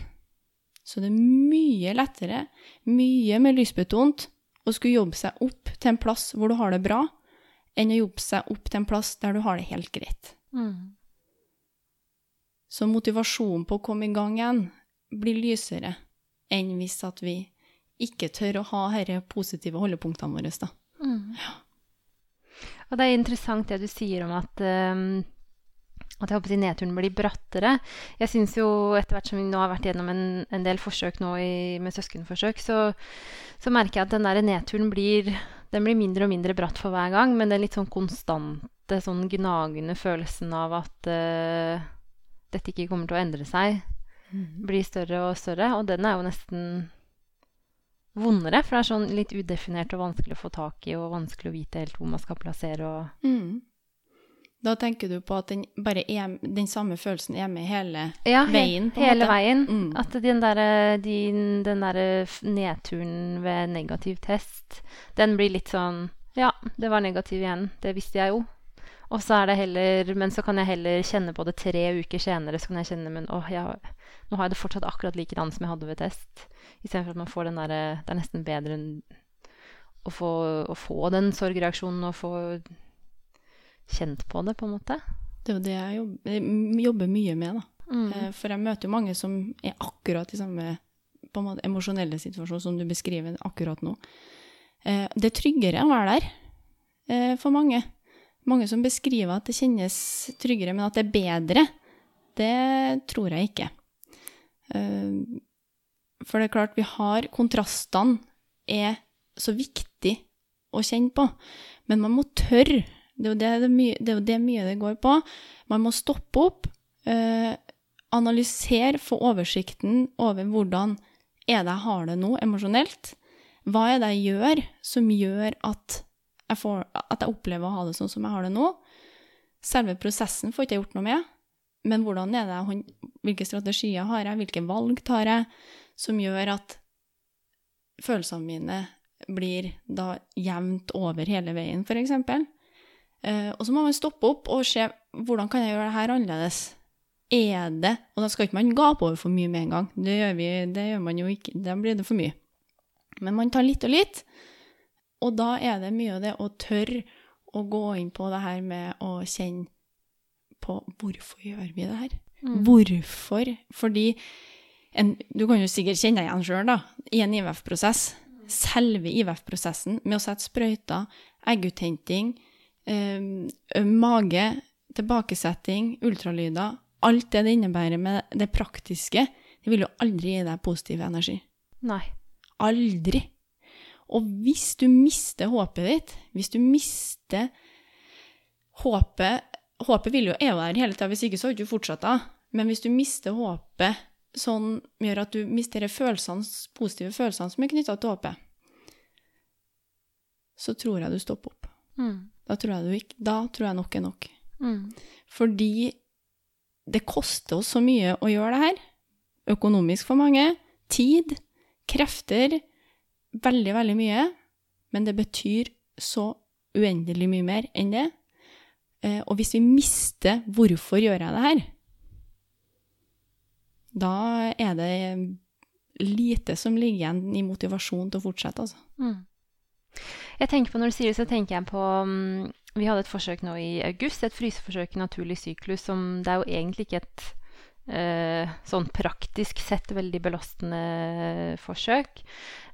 så er det mye lettere, mye mer lystbetont å skulle jobbe seg opp til en plass hvor du har det bra, enn å jobbe seg opp til en plass der du har det helt greit. Mm. Så motivasjonen på å komme i gang igjen blir lysere enn hvis at vi ikke tør å ha disse positive holdepunktene våre. Da. Mm. Og det er interessant det du sier om at, ehm, at jeg håper at si nedturen blir brattere. Jeg syns jo etter hvert som vi nå har vært gjennom en, en del forsøk nå i, med søskenforsøk, så, så merker jeg at den der nedturen blir, den blir mindre og mindre bratt for hver gang, men den litt sånn konstante, sånn gnagende følelsen av at uh, dette ikke kommer til å endre seg, blir større og større. Og den er jo nesten vondere, for det er sånn litt udefinert og vanskelig å få tak i, og vanskelig å vite helt hvor man skal plassere og Mm. Da tenker du på at den, bare er, den samme følelsen er med hele Ja, veien, Ja, hele måte. veien. Mm. At den derre f- nedturen ved negativ test, den blir litt sånn Ja, det var negativ igjen. Det visste jeg jo. Og så er det heller Men så kan jeg heller kjenne på det tre uker senere. Så kan jeg kjenne Men åh, jeg, nå har jeg det fortsatt akkurat likedan som jeg hadde ved test. Istedenfor at man får den derre Det er nesten bedre enn å få, å få den sorgreaksjonen og få kjent på det, på en måte. Det er jo det jeg jobber, jeg jobber mye med, da. Mm. Eh, For jeg møter jo mange som er akkurat i samme på en måte, emosjonelle situasjon som du beskriver akkurat nå. Eh, Det er tryggere å være der eh, for mange. Mange som beskriver at det kjennes tryggere, men at det er bedre, det tror jeg ikke. Eh, For det er klart, vi har Kontrastene er så viktig å kjenne på, men man må tørre. Det er det, mye, det, er jo det mye det går på. Man må stoppe opp, eh, analysere, få oversikten over hvordan er det jeg har det nå emosjonelt. Hva er det jeg gjør som gjør at jeg, får, at jeg opplever å ha det sånn som jeg har det nå? Selve prosessen får ikke jeg gjort noe med, men hvordan er det hvilke strategier har jeg, hvilke valg tar jeg, som gjør at følelsene mine blir da jevnt over hele veien. Eh, og så må man stoppe opp og se hvordan kan jeg gjøre det her annerledes. Er det Og da skal ikke man gape over for mye med en gang. Det gjør, vi, det gjør man jo ikke. Da blir det for mye. Men man tar litt og litt. Og da er det mye av det å tørre å gå inn på det her med å kjenne på hvorfor gjør vi det her? Mm. Hvorfor? Fordi en, du kan jo sikkert kjenne deg igjen sjøl, da, i en IVF-prosess. Selve IVF-prosessen med å sette sprøyter, egguthenting, eh, mage, tilbakesetting, ultralyder Alt det det innebærer med det praktiske, det vil jo aldri gi deg positiv energi. Nei. Aldri. Og hvis du mister håpet ditt, hvis du mister håpet Håpet vil jo er jo der hele tida, hvis ikke så hadde du fortsatt da. Men hvis du mister håpet sånn gjør at du mister de følelsene, positive følelsene som er knytta til håpet, så tror jeg du stopper opp. Mm. Da tror jeg, du ikke, da tror jeg nok er nok. Mm. Fordi det koster oss så mye å gjøre det her. Økonomisk for mange. Tid. Krefter. Veldig, veldig mye. Men det betyr så uendelig mye mer enn det. Eh, Og hvis vi mister 'hvorfor gjør jeg det her', da er det lite som ligger igjen i motivasjon til å fortsette, altså. Mm. Jeg tenker på, Når du sier det, så tenker jeg på mm, Vi hadde et forsøk nå i august, et fryseforsøk i naturlig syklus, som det er jo egentlig ikke et uh, sånn praktisk sett veldig belastende forsøk.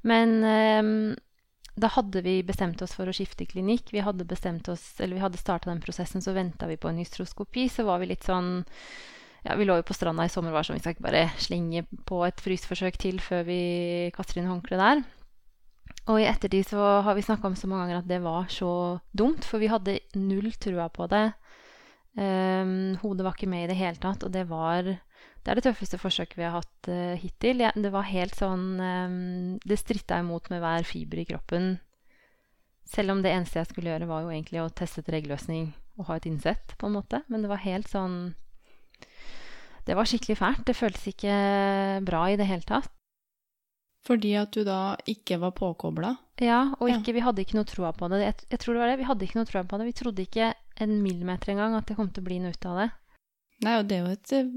Men eh, da hadde vi bestemt oss for å skifte klinikk. Vi hadde bestemt oss, eller vi hadde starta den prosessen, så venta vi på en hystroskopi. Så var vi litt sånn ja, Vi lå jo på stranda i sommer og var sånn Vi skal ikke bare slenge på et fryseforsøk til før vi kaster inn håndkleet der. Og i ettertid så har vi snakka om så mange ganger at det var så dumt, for vi hadde null trua på det. Um, hodet var ikke med i det hele tatt, og det var Det er det tøffeste forsøket vi har hatt uh, hittil. Ja, det var helt sånn um, Det stritta imot med hver fiber i kroppen. Selv om det eneste jeg skulle gjøre, var jo egentlig å teste et regelløsning og ha et innsett, på en måte. Men det var helt sånn Det var skikkelig fælt. Det føltes ikke bra i det hele tatt. Fordi at du da ikke var påkobla? Ja, og ikke, ja. vi hadde ikke noe troa på det. Jeg, jeg, tror det var det. Vi hadde ikke noe troa på det. Vi trodde ikke en millimeter engang at det kom til å bli noe ut av det. Nei, og det er jo et eh,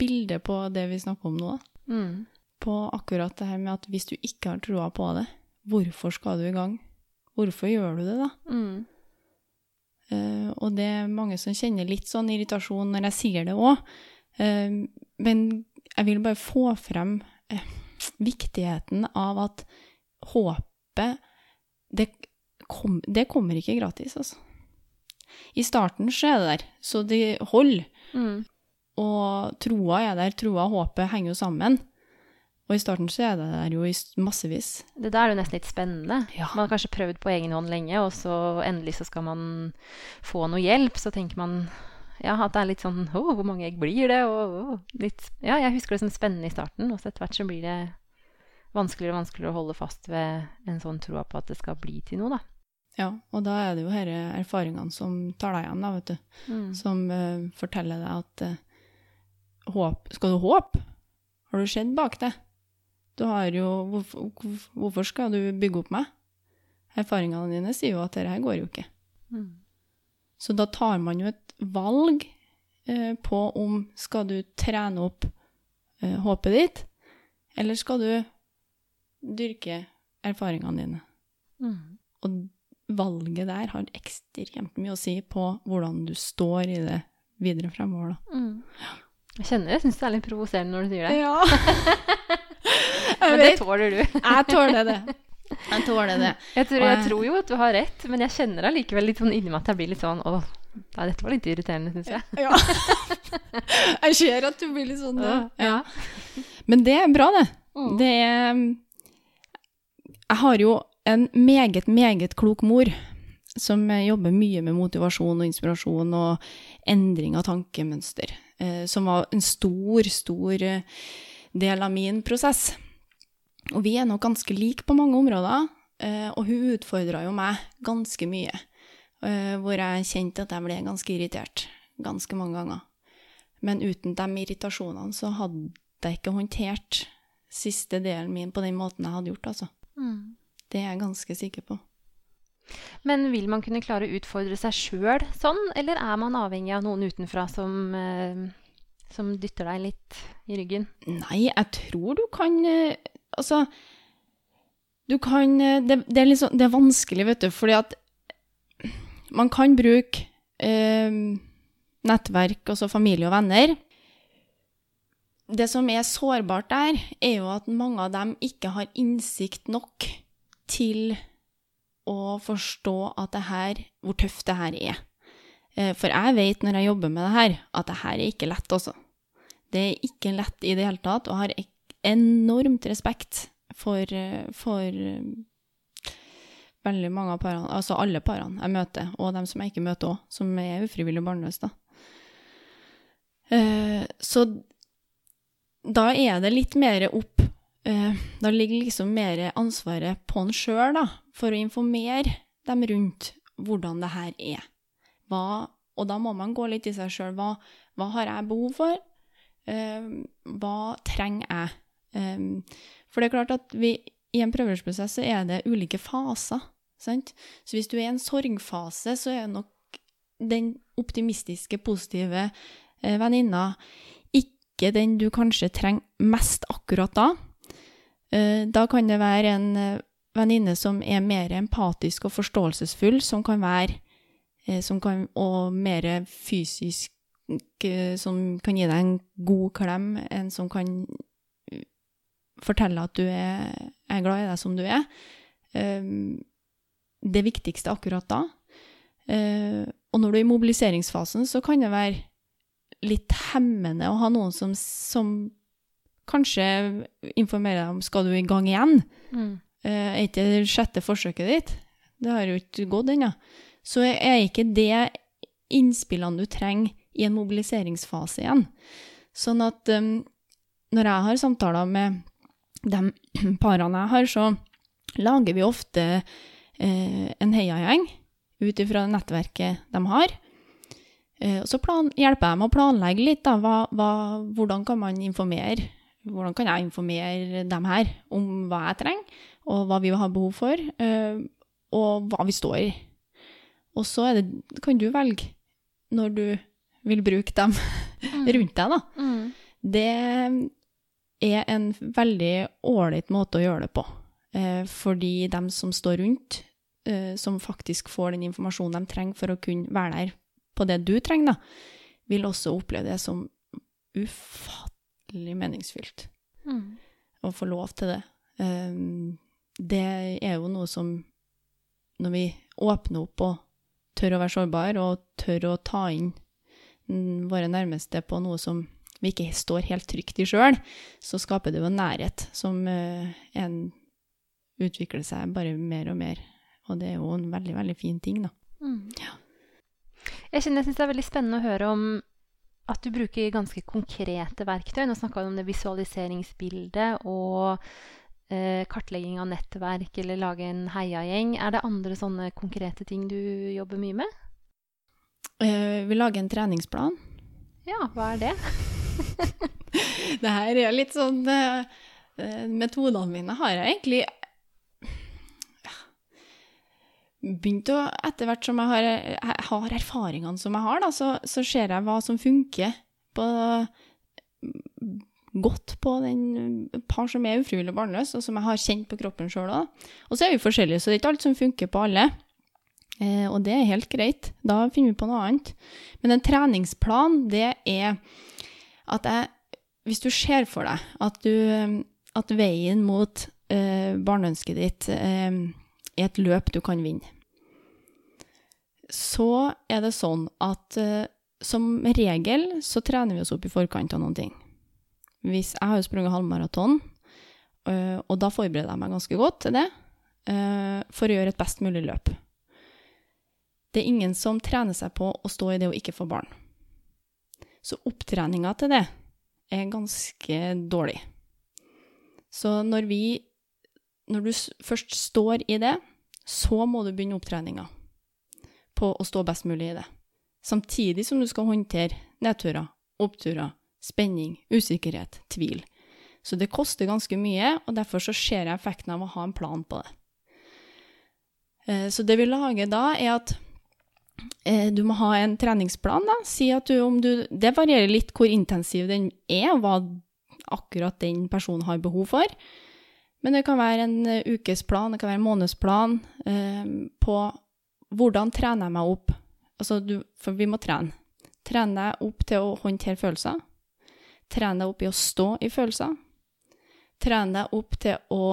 bilde på det vi snakker om nå. Mm. På akkurat det her med at hvis du ikke har troa på det, hvorfor skal du i gang? Hvorfor gjør du det, da? Mm. Uh, og det er mange som kjenner litt sånn irritasjon når jeg sier det òg. Uh, eh, men jeg vil bare få frem uh, viktigheten av at håpet det, kom, det kommer ikke gratis, altså. I starten så er det der, så det holder. Mm. Og troa er der. Troa og håpet henger jo sammen. Og i starten så er det der jo i massevis. Det der er jo nesten litt spennende. Ja. Man har kanskje prøvd på egen hånd lenge, og så endelig så skal man få noe hjelp. Så tenker man ja, at det er litt sånn Å, hvor mange egg blir det? Og, og, litt, ja, jeg husker det som spennende i starten, og så etter hvert så blir det vanskeligere og vanskeligere å holde fast ved en sånn tro på at det skal bli til noe, da. Ja, og da er det jo disse erfaringene som tar deg igjen, da, vet du. Mm. Som uh, forteller deg at uh, håp Skal du håpe? Har du sett bak det? Du har jo hvorfor, hvorfor, skal du bygge opp meg? Erfaringene dine sier jo at dette her går jo ikke. Mm. Så da tar man jo et valg uh, på om skal du trene opp håpet ditt, eller skal du dyrke erfaringene dine. Mm. Og valget der har ekstremt mye å si på hvordan du står i det videre fremover, da. Mm. Jeg kjenner jeg syns det er litt provoserende når du sier det. Ja. men det tåler du. jeg tåler det. Jeg tåler det. Jeg tror, jeg tror, jo at du har rett, men jeg kjenner allikevel litt sånn inni meg at jeg blir litt sånn Å, ja, dette var litt irriterende, syns jeg. ja. Jeg ser at du blir litt sånn ja. ja. Men det er bra, det. Mm. Det er jeg har jo en meget, meget klok mor som jobber mye med motivasjon og inspirasjon og endring av tankemønster, eh, som var en stor, stor eh, del av min prosess. Og vi er nok ganske like på mange områder, eh, og hun utfordra jo meg ganske mye. Hvor jeg kjente at jeg ble ganske irritert ganske mange ganger. Men uten de irritasjonene så hadde jeg ikke håndtert siste delen min på den måten jeg hadde gjort, altså. Mm. Det er jeg ganske sikker på. Men vil man kunne klare å utfordre seg sjøl sånn, eller er man avhengig av noen utenfra som, eh, som dytter deg litt i ryggen? Nei, jeg tror du kan eh, Altså Du kan eh, det, det, er sånn, det, er vanskelig, vet du, fordi at man kan bruke eh, nettverk, altså familie og venner. Det som er sårbart der, er jo at mange av dem ikke har innsikt nok til å forstå at det her, hvor tøft det her er. Eh, for jeg vet når jeg jobber med det her, at det her er ikke lett, altså. Det er ikke lett i det hele tatt, og har enormt respekt for, eh, for eh, veldig mange av parene, altså alle parene jeg møter, og dem som jeg ikke møter òg, som er ufrivillig barnløse, da. Så da er det litt mer opp uh, Da ligger liksom mer ansvaret på en sjøl, da, for å informere dem rundt hvordan det her er. Hva, og da må man gå litt i seg sjøl. Hva, hva, har jeg behov for? Uh, hva trenger jeg? Um, for det er klart at vi, i en prøverørsprosess så er det ulike faser. Sant? Så hvis du er i en sorgfase, så er nok den optimistiske, positive eh, venninna ikke den du kanskje trenger mest akkurat da. Eh, da kan det være en eh, venninne som er mer empatisk og forståelsesfull, som kan være eh, som kan, Og mer fysisk Som kan gi deg en god klem. En som kan fortelle at du er, er glad i deg som du er. Det viktigste akkurat da. Og når du er i mobiliseringsfasen, så kan det være litt hemmende å ha noen som, som kanskje informerer deg om skal du i gang igjen. Mm. Eh, Er ikke det sjette forsøket ditt? Det har jo ikke gått ennå. Så er ikke det innspillene du trenger i en mobiliseringsfase igjen. Sånn at um, når jeg har samtaler med de parene jeg har, så lager vi ofte eh, en heiagjeng ut ifra nettverket de har. Eh, og så plan, hjelper jeg med å planlegge litt, da. Hva, hva, hvordan kan man informere? Hvordan kan jeg informere dem her om hva jeg trenger, og hva vi har behov for, eh, og hva vi står i. Og så det, kan du velge når du vil bruke dem rundt deg, da. Mm. Det er en veldig ålreit måte å gjøre det på. Eh, fordi dem som står rundt, eh, som faktisk får den informasjonen de trenger for å kunne være der på det du trenger, da, vil også oppleve det som ufattelig meningsfylt Mm. å få lov til det. Um, det er jo noe som Når vi åpner opp og tør å være sårbare og tør å ta inn våre nærmeste på noe som vi ikke står helt trygt i sjøl, så skaper det jo en nærhet som eh, en utvikler seg bare mer og mer. Og det er jo en veldig, veldig fin ting, da. Mm. Jeg kjenner, jeg synes det er veldig spennende å høre om at du bruker ganske konkrete verktøy. Nå snakka du om det visualiseringsbildet og eh, kartlegging av nettverk eller lage en heiagjeng. Er det andre sånne konkrete ting du jobber mye med? Eh, vi lager en treningsplan. Ja, hva er det? Det her er litt sånn eh, Metodene mine har jeg egentlig begynt å Etter hvert som jeg har, jeg har erfaringene som jeg har, da, så, så ser jeg hva som funker på, godt på den par som er ufrivillig barnløs, og som jeg har kjent på kroppen sjøl òg. Og så er vi forskjellige, så det er ikke alt som funker på alle. Eh, og det er helt greit. Da finner vi på noe annet. Men en treningsplan, det er at jeg Hvis du ser for deg at, du, at veien mot eh, barneønsket ditt eh, er et løp du kan vinne, så er det sånn at eh, som regel så trener vi oss opp i forkant av noen ting. Hvis jeg har jo sprunget halvmaraton, øh, og da forbereder jeg meg ganske godt til det, øh, for å gjøre et best mulig løp. Det er ingen som trener seg på å stå i det å ikke få barn. Så opptreninga til det er ganske dårlig. Så når vi Når du først står i det, så må du begynne opptreninga på å stå best mulig i det. Samtidig som du skal håndtere nedturer, oppturer, spenning, usikkerhet, tvil. Så det koster ganske mye, og derfor så ser jeg effekten av å ha en plan på det. Eh, Så det vi lager da, er at du må ha en treningsplan. da. Si at du, om du, det varierer litt hvor intensiv den er, og hva akkurat den personen har behov for. Men det kan være en eh, ukesplan, det kan være en månedsplan eh, på hvordan trener jeg meg opp. Altså du, for vi må trene. Trene deg opp til å håndtere følelser. Trene deg opp i å stå i følelser. Trene deg opp til å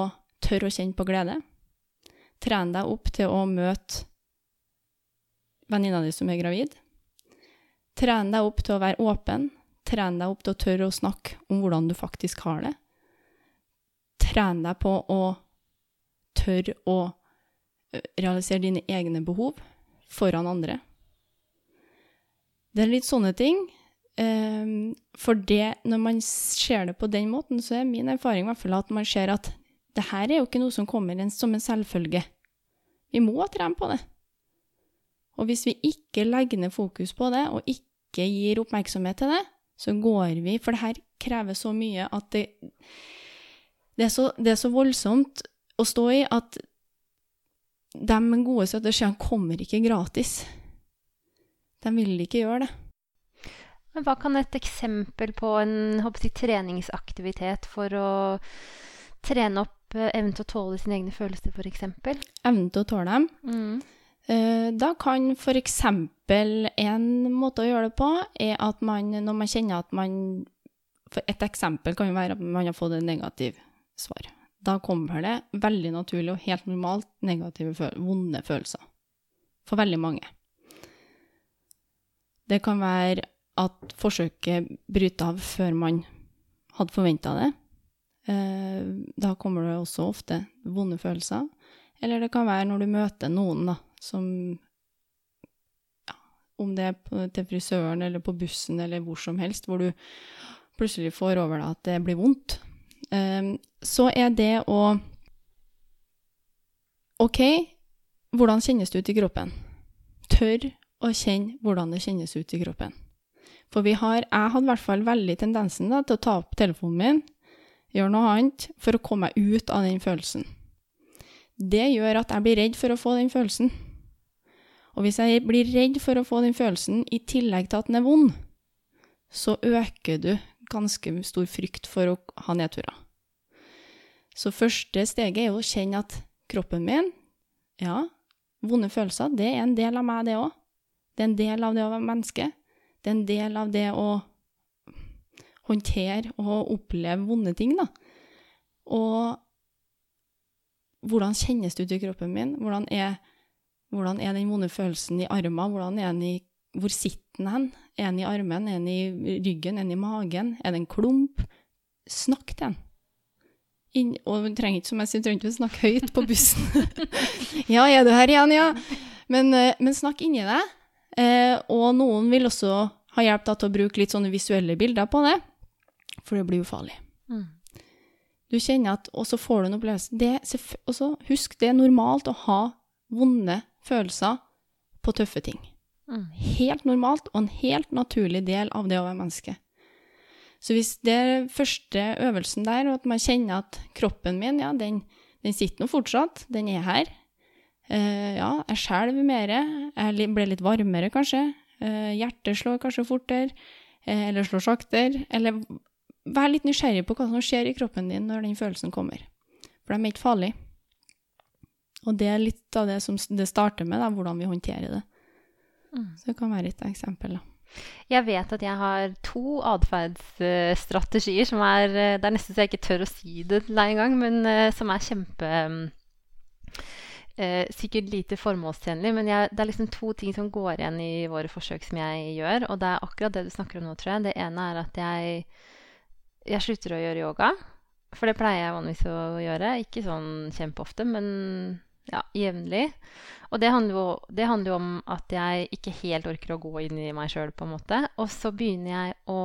tørre å kjenne på glede. Trene deg opp til å møte venninna di som er gravid. Tren deg opp til å være åpen. Tren deg opp til å tørre å snakke om hvordan du faktisk har det. Tren deg på å tørre å realisere dine egne behov foran andre. Det er litt sånne ting. For det, når man ser det på den måten, så er min erfaring i hvert fall at man ser at det her er jo ikke noe som kommer som en selvfølge. Vi må trene på det. Og hvis vi ikke legger ned fokus på det, og ikke gir oppmerksomhet til det, så går vi For det her krever så mye at det, det, er, så, det er så voldsomt å stå i at de gode strategiene kommer ikke gratis. De vil ikke gjøre det. Men hva kan et eksempel på en jeg, treningsaktivitet for å trene opp eh, evnen til å tåle sine egne følelser, f.eks.? Evnen til å tåle dem. Mm. Eh, Da kan f.eks. en måte å gjøre det på, er at man, når man kjenner at man For et eksempel kan jo være at man har fått et negativt svar. Da kommer det veldig naturlig og helt normalt negative, vonde følelser. For veldig mange. Det kan være at forsøket bryter av før man hadde forventa det. Eh, da kommer det også ofte vonde følelser. Eller det kan være når du møter noen da, som ja, Om det er til frisøren eller på bussen eller hvor som helst, hvor du plutselig får over deg at det blir vondt. Eh, så er det å OK, hvordan kjennes det ut i kroppen? Tør å kjenne hvordan det kjennes ut i kroppen. For vi har, jeg hadde i hvert fall veldig tendensen da, til å ta opp telefonen min, gjøre noe annet, for å komme meg ut av den følelsen. Det gjør at jeg blir redd for å få den følelsen. Og hvis jeg blir redd for å få den følelsen, i tillegg til at den er vond, så øker du ganske stor frykt for å ha nedturer. Så første steget er å kjenne at kroppen min, ja, vonde følelser, det er en del av meg, det òg. Det er en del av det å være menneske. Det er en del av det å håndtere og oppleve vonde ting, da. Og hvordan kjennes det ut i kroppen min? Hvordan er, hvordan er den vonde følelsen i armen? Hvordan er den i Hvor sitter den hen? Er den i armen? Er den i ryggen? Er den i magen? Er det en klump? Snakk til den. Inn, og du trenger ikke som jeg sier, trenger ikke å snakke høyt på bussen. ja, er du her igjen, ja? Men, eh, men snakk inni deg. Eh, og noen vil også ha hjelp til å bruke litt sånne visuelle bilder på det, for det blir ufarlig. Mm. Du kjenner at Og så får du en opplevelse det, også, Husk, det er normalt å ha vonde følelser på tøffe ting. Mm. Helt normalt og en helt naturlig del av det å være menneske. Så hvis det er første øvelsen der, og at man kjenner at kroppen min, ja, den, den sitter nå fortsatt, den er her, Uh, ja, jeg skjelver mer. Jeg ble litt varmere, kanskje. Uh, hjertet slår kanskje fortere, uh, eller slår saktere. Eller vær litt nysgjerrig på hva som skjer i kroppen din når den følelsen kommer. For de er ikke farlige. Og det er litt av det som det starter med, da, hvordan vi håndterer det. Mm. Så det kan være et eksempel. da. Jeg vet at jeg har to atferdsstrategier som er Det er nesten så jeg ikke tør å si det til deg engang, men som er kjempe Eh, sikkert lite formålstjenlig, men jeg, det er liksom to ting som går igjen i våre forsøk som jeg gjør. Og det er akkurat det du snakker om nå, tror jeg. Det ene er at jeg, jeg slutter å gjøre yoga. For det pleier jeg vanligvis å gjøre. Ikke sånn kjempeofte, men ja, jevnlig. Og det handler, jo, det handler, jo, om at jeg ikke helt orker å gå inn i meg sjøl, på en måte. Og så begynner jeg å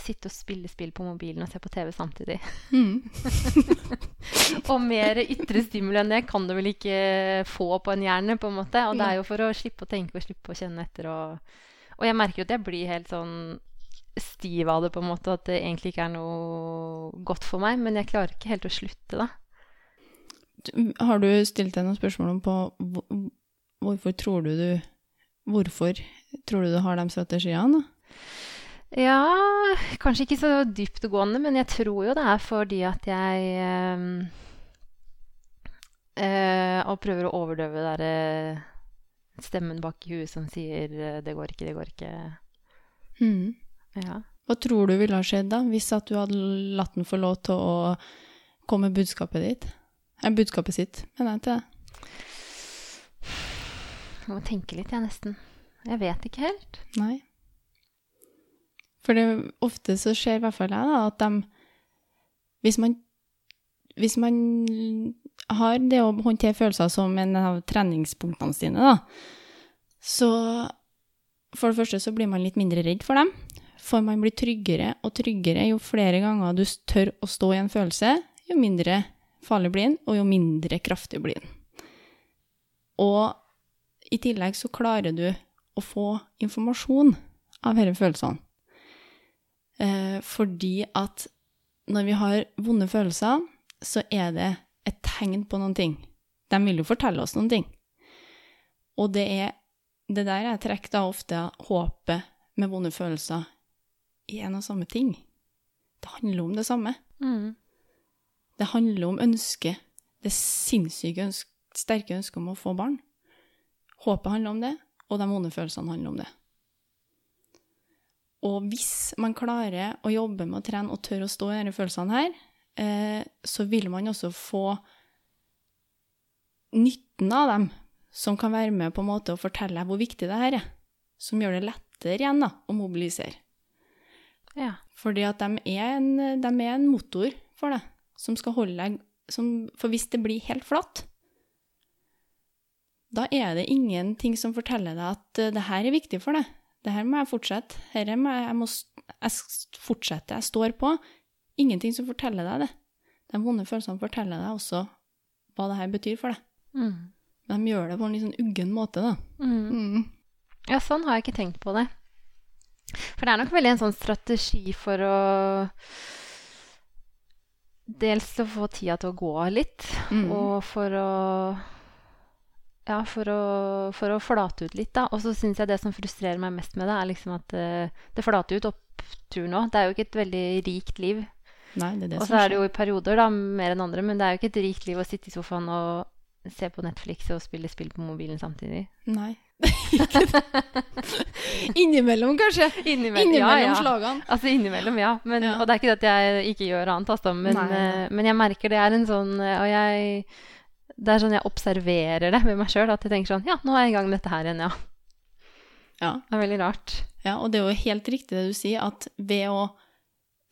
sitte og spille spill på mobilen og se på TV samtidig. Mm. og mer ytre stimuli enn det kan du vel ikke få på en hjerne, på en måte. Og det er jo for å slippe å tenke og slippe å kjenne etter. Og, og jeg merker jo at jeg blir helt sånn stiv av det, på en måte. At det egentlig ikke er noe godt for meg. Men jeg klarer ikke helt å slutte, da. Har du stilt deg noen spørsmål om på Hvorfor tror du du Hvorfor tror du du har de strategiene? Ja, kanskje ikke så dyptgående, men jeg tror jo det er fordi at jeg øh, øh, prøver å overdøve der, øh, stemmen bak i huet som sier 'det går ikke, det går ikke'. Mm. Ja. Hva tror du ville ha skjedd da, hvis at du hadde latt den få lov til å komme med budskapet ditt? Eller budskapet sitt, mener jeg ikke det. Jeg må tenke litt, jeg, nesten. Jeg vet ikke helt. Nei. For det, ofte så skjer i hvert fall jeg, da, at de hvis man, hvis man har det å håndtere følelser som en av treningspunktene sine, da, så for det første så blir man litt mindre redd for dem. For man blir tryggere og tryggere jo flere ganger du tør å stå i en følelse, jo mindre farlig blir den, og jo mindre kraftig blir den. Og i tillegg så klarer du å få informasjon av disse følelsene. Eh, fordi at når vi har vonde følelser, så er det et tegn på noen ting. De vil jo fortelle oss noen ting. Og det er det der jeg trekker da ofte håpet med vonde følelser i en og samme ting. Det handler om det samme. Mm. Det handler om ønsket, det sinnssyke ønske, sterke ønsket om å få barn. Håpet handler om det, og de vonde følelsene handler om det. Og hvis man klarer å jobbe med å trene og tørre å stå i disse følelsene her, eh, så vil man også få nytten av dem, som kan være med på en måte å fortelle hvor viktig det her er. Som gjør det lettere igjen da, å mobilisere. Ja. Fordi at de er en, de er en motor for det, som skal holde deg som, For hvis det blir helt flatt, da er det ingenting som forteller deg at eh, det her er viktig for deg. Det her må jeg fortsette. Dette må jeg, jeg må jeg fortsette. Jeg står på. Ingenting som forteller deg det. De vonde følelsene forteller deg også hva det her betyr for deg. Mm. De gjør det på en litt sånn uggen måte, da. Mm. Mm. Ja, sånn har jeg ikke tenkt på det. For det er nok veldig en sånn strategi for å Dels å få tida til å gå litt, Mm. og for å Ja, for å, for å flate ut litt, da. Og så syns jeg det som frustrerer meg mest med det, er liksom at uh, det flater ut oppturen òg. Det er jo ikke et veldig rikt liv. Nei, det er det Og så er det jo i perioder, da, mer enn andre, men det er jo ikke et rikt liv å sitte i sofaen og se på Netflix og spille spill på mobilen samtidig. Nei. Ikke det. Innimellom, kanskje. Innimellom, Innimellom ja, slagene. Altså innimellom, ja. Men. Og det er ikke det at jeg ikke gjør annet, altså, men, eh, men jeg merker det er en sånn eh, Og jeg Det er sånn jeg observerer det med meg sjøl, at jeg tenker sånn Ja, nå er jeg i gang med dette her igjen, ja. Ja. Det er veldig rart. Ja, og det er jo helt riktig det du sier, at ved å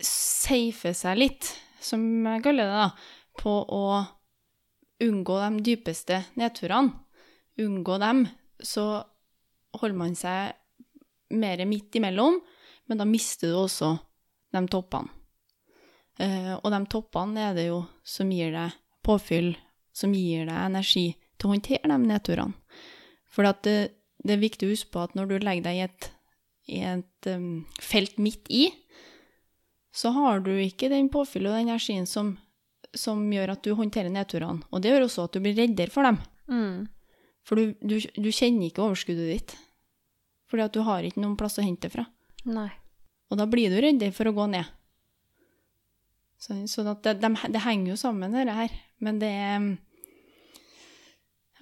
safe seg litt, som jeg kaller det, da, på å unngå de dypeste nedturene, unngå dem, så holder man seg mer midt imellom, men da mister du også de toppene. Eh, og de toppene er det jo som gir deg påfyll, som gir deg energi til å håndtere de nedturene. For det, det er viktig å huske på at når du legger deg i et, i et um, felt midt i, så har du ikke den påfyllet og den energien som, som gjør at du håndterer nedturene. Og det gjør også at du blir reddere for dem. Mm. For du, du, du kjenner ikke overskuddet ditt. Fordi at du har ikke noen plass å hente det fra. Nei. Og da blir du redd for å gå ned. Så, sånn at det, de, det henger jo sammen, dette her. Men det er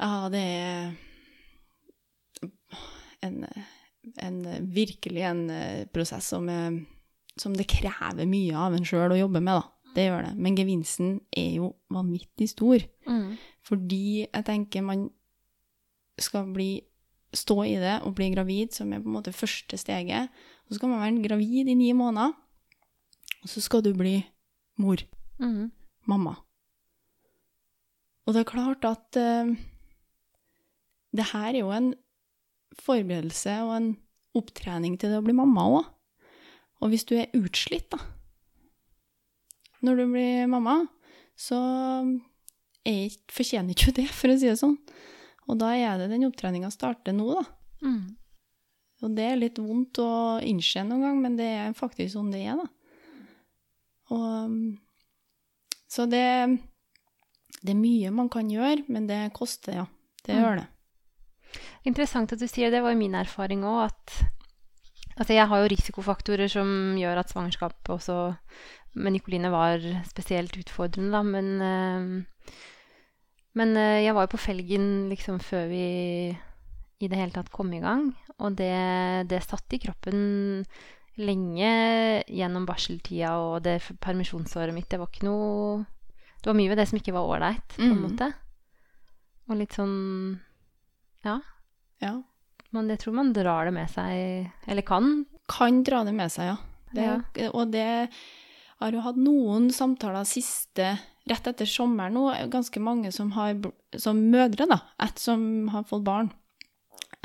Ja, det er en, en virkelig en eh, prosess som, som det krever mye av en sjøl å jobbe med, da. Det gjør det. Men gevinsten er jo vanvittig stor. Mm. Fordi jeg tenker man skal bli, stå i det og bli gravid, som er på en måte første steget. Og så kan man være gravid i ni måneder, og så skal du bli mor, Mm. mamma. Og det er klart at uh, det her er jo en forberedelse og en opptrening til det å bli mamma òg. Og hvis du er utslitt, da, når du blir mamma, så ikke, fortjener ikke du det, for å si det sånn. Og da er det den opptreninga starter nå, da. Mm. Og det er litt vondt å innse noen gang, men det er faktisk sånn det er, da. Og, um, så det, det er mye man kan gjøre, men det koster, ja. Det Mm. gjør det. Interessant at du sier det. Det var jo min erfaring òg at Altså, jeg har jo risikofaktorer som gjør at svangerskapet også med Nikoline var spesielt utfordrende, da, men eh, Men eh, jeg var jo på felgen liksom før vi i det hele tatt kom i gang, og det, det satt i kroppen lenge gjennom barseltida og det permisjonsåret mitt. Det var ikke noe Det var mye ved det som ikke var ålreit, på en mm. måte. Og litt sånn Ja. Ja. Men jeg tror man drar det med seg, eller kan. Kan dra det med seg, ja. Det, Og det har jo hatt noen samtaler siste Rett etter sommeren nå, ganske mange som har som mødre, da, et som har fått barn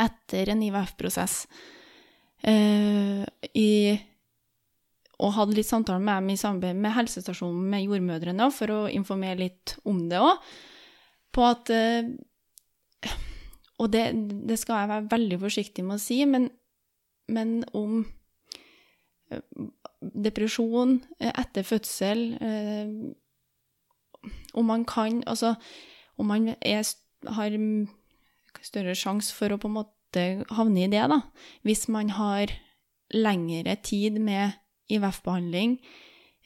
etter en IVF-prosess. Eh, i, og hadde litt samtaler med dem i samarbeid med helsestasjonen med jordmødrene for å informere litt om det òg. På at eh, Og det, det skal jeg være veldig forsiktig med å si, men, men om eh, depresjon eh, etter fødsel Om man kan Altså, om man er, har større sjanse for å på en måte havne i det, da. Hvis man har lengre tid med IVF-behandling,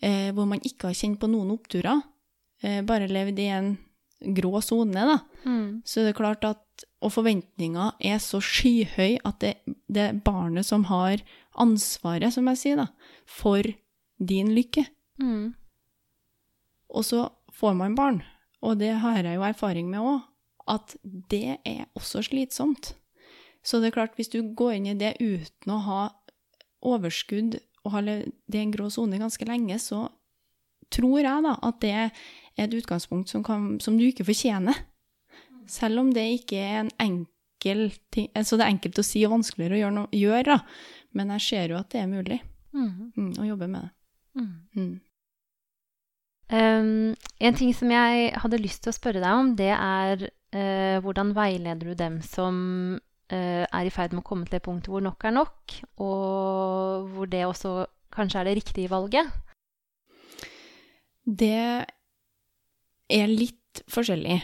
eh, hvor man ikke har kjent på noen oppturer, eh, bare levd i en grå sone, da, Mm. så det er klart at Og forventninga er så skyhøy at det, det er barnet som har ansvaret, som jeg sier, da, for din lykke. Mm. Og så får man barn, og det har jeg jo erfaring med òg, at det er også slitsomt. Så det er klart, hvis du går inn i det uten å ha overskudd og har levd i en grå sone ganske lenge, så tror jeg da at det er et utgangspunkt som, kan, som du ikke fortjener. Selv om det ikke er en enkel ting Så det er enkelt å si og vanskeligere å gjøre, noe, gjøre da. Men jeg ser jo at det er mulig Mm. mm, å jobbe med det. Mm. Um, en ting som jeg hadde lyst til å spørre deg om, det er uh, hvordan veileder du dem som uh, er i ferd med å komme til det punktet hvor nok er nok, og hvor det også kanskje er det riktige valget? Det er litt forskjellig.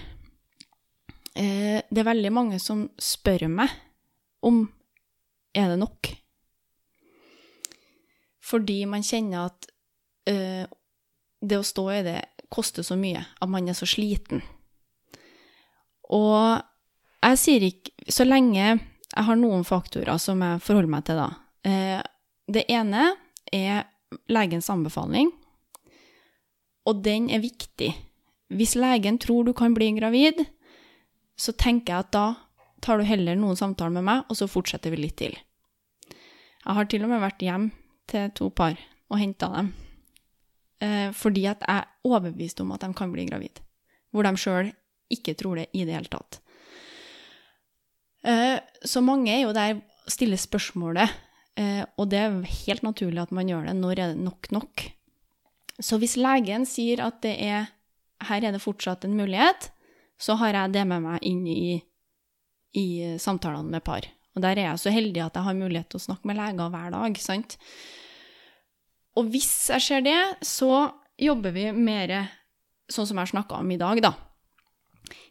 Eh, det er veldig mange som spør meg om er det nok. Fordi man kjenner at det å stå i det koster så mye, at man er så sliten. Og jeg sier ikke Så lenge jeg har noen faktorer som jeg forholder meg til, da. Eh, det ene er legens anbefaling, og den er viktig. Hvis legen tror du kan bli gravid, så tenker jeg at da tar du heller noen samtaler med meg, og så fortsetter vi litt til. Jeg har til og med vært hjem til to par og henta dem. Eh, fordi at jeg er overbevist om at de kan bli gravid. Hvor de sjøl ikke tror det i det hele tatt. Eh, så mange er jo der stiller spørsmålet, eh, og det er helt naturlig at man gjør det. Når er det nok nok? Så hvis legen sier at det er, her er det fortsatt en mulighet, så har jeg det med meg inn i, i samtalene med par. Og der er jeg så heldig at jeg har mulighet til å snakke med leger hver dag, sant? Og hvis jeg ser det, så jobber vi mer sånn som jeg snakka om i dag, da.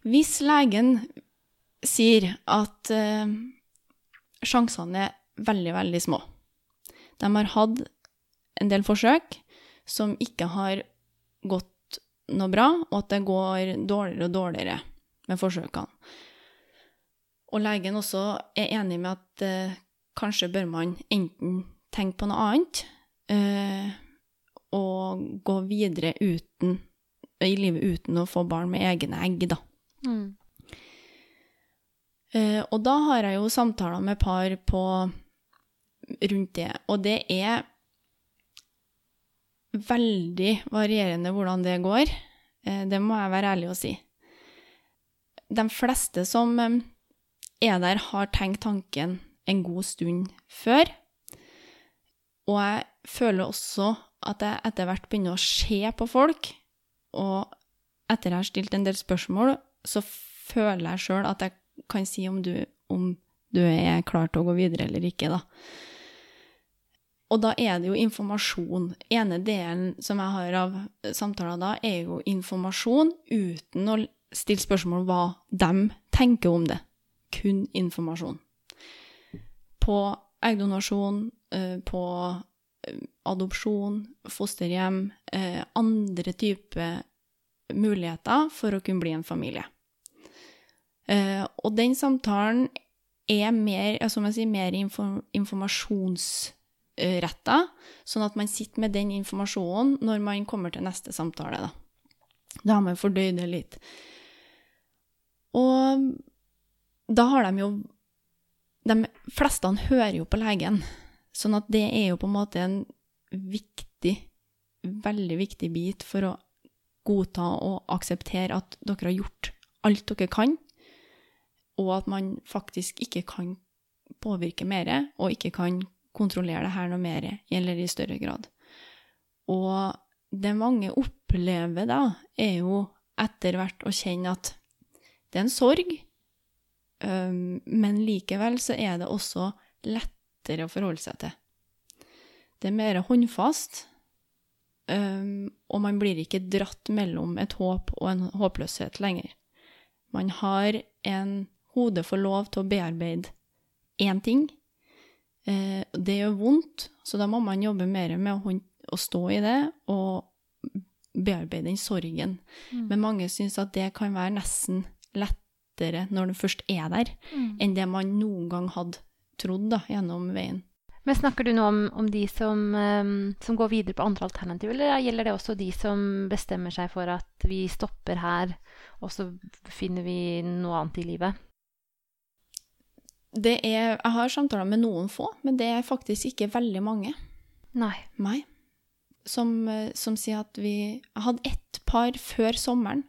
Hvis legen sier at eh, sjansene er veldig, veldig små De har hatt en del forsøk som ikke har gått noe bra, og at det går dårligere og dårligere med forsøkene. Og legen også er enig med at eh, kanskje bør man enten tenke på noe annet eh, å gå videre uten, i livet uten å få barn med egne egg, da. Mm. Eh, og da har jeg jo samtaler med par på rundt det, og det er veldig varierende hvordan det går. Eh, det må jeg være ærlig å si. De fleste som eh, er der, har tenkt tanken en god stund før. Og jeg føler også at jeg etter hvert begynner å se på folk, og etter jeg har stilt en del spørsmål, så føler jeg sjøl at jeg kan si om du, om du er klar til å gå videre eller ikke, da. Og da er det jo informasjon. ene delen som jeg har av samtaler da, er jo informasjon uten å stille spørsmål hva de tenker om det. Kun informasjon. På eggdonasjon, på eh, adopsjon, fosterhjem, eh, andre typer muligheter for å kunne bli en familie. Og den samtalen er mer, som jeg sier, mer informasjonsretta, sånn at man sitter med den informasjonen når man kommer til neste samtale. Da, da har man fordøyd det litt. Og da har de jo De fleste hører jo på legen, sånn at det er jo på en måte en viktig, veldig viktig bit for å godta og akseptere at dere har gjort alt dere kan, og at man faktisk ikke kan påvirke mer, og ikke kan kontrollere det her noe mer, eller i større grad. Og det mange opplever da, er jo etter hvert å kjenne at det er en sorg, men likevel så er det også lettere å forholde seg til. Det er mer håndfast, um, og man blir ikke dratt mellom et håp og en håpløshet lenger. Man har en hode for lov til å bearbeide én ting. Uh, det gjør vondt, så da må man jobbe mer med å, å stå i det og bearbeide den sorgen. Mm. Men mange syns at det kan være nesten lettere når den først er der, Mm. enn det man noen gang hadde trodd da, gjennom veien. Men snakker du nå om, om de som, eh, som går videre på andre alternativ, eller gjelder det også de som bestemmer seg for at vi stopper her, og så finner vi noe annet i livet? Det er, jeg har samtaler med noen få, men det er faktisk ikke veldig mange. Nei. Nei. Som, eh, som sier at vi Jeg hadde ett par før sommeren.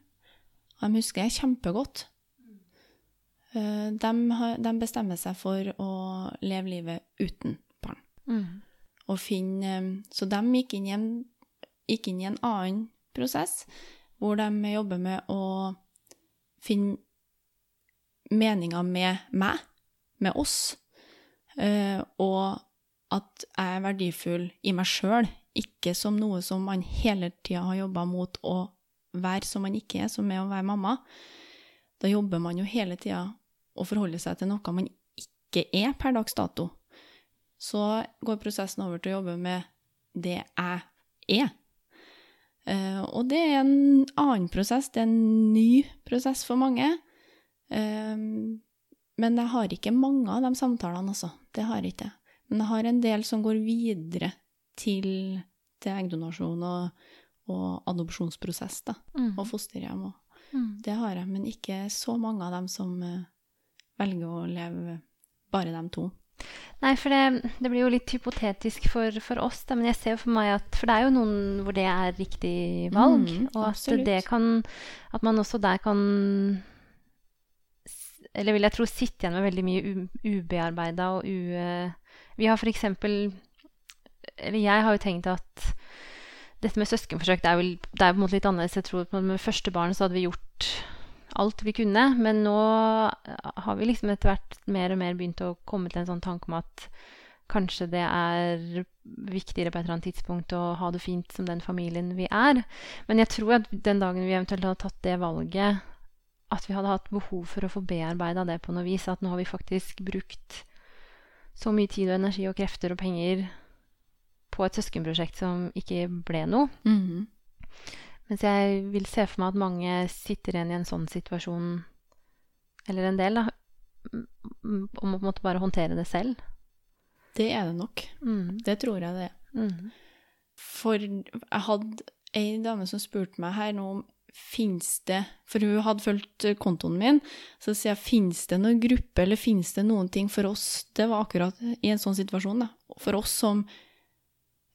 og De husker jeg kjempegodt. Eh, De, de bestemmer seg for å leve livet uten barn. Mm. Og finne, så de gikk inn, i en, gikk inn i en annen prosess, hvor de jobber med å finne meninger med meg, med oss, eh, og at jeg er verdifull i meg sjøl, ikke som noe som man hele tida har jobba mot å være som man ikke er, som er å være mamma. Da jobber man jo hele tida og forholde seg til noe man ikke er per dags dato. Så går prosessen over til å jobbe med det jeg er. Eh, og det er en annen prosess, det er en ny prosess for mange. Eh, men jeg har ikke mange av de samtalene, altså. Det har jeg ikke. Men jeg har en del som går videre til, til eggdonasjon og, og adopsjonsprosess, da. Mm. Og fosterhjem og Mm. Det har jeg, men ikke så mange av dem som eh, velger å leve bare dem to. Nei, for det, det blir jo litt hypotetisk for, for oss, da, men jeg ser jo for meg at For det er jo noen hvor det er riktig valg, Mm, og at absolutt. det kan At man også der kan Eller vil jeg tro sitte igjen med veldig mye ubearbeida og u... eh, Vi har for eksempel Eller jeg har jo tenkt at dette med søskenforsøk det er, vel, det er på en måte litt annerledes. Jeg tror at med første barn så hadde vi gjort alt vi kunne. Men nå har vi liksom etter hvert mer og mer begynt å komme til en sånn tanke om at kanskje det er viktigere på et eller annet tidspunkt å ha det fint som den familien vi er. Men jeg tror at den dagen vi eventuelt hadde tatt det valget, at vi hadde hatt behov for å få bearbeida det på noe vis. At nå har vi faktisk brukt så mye tid og energi og krefter og penger på et søskenprosjekt som ikke ble noe. Mhm. Mens jeg vil se for meg at mange sitter igjen i en sånn situasjon, eller en del, da, og m- om å på en måte bare håndtere det selv. Det er det nok. Mm. Det tror jeg det er. Mm. For jeg hadde ei dame som spurte meg her nå om Fins det For hun hadde fulgt kontoen min. Så sier jeg fins det noen gruppe, eller fins det noen ting for oss Det var akkurat i en sånn situasjon, da. For oss som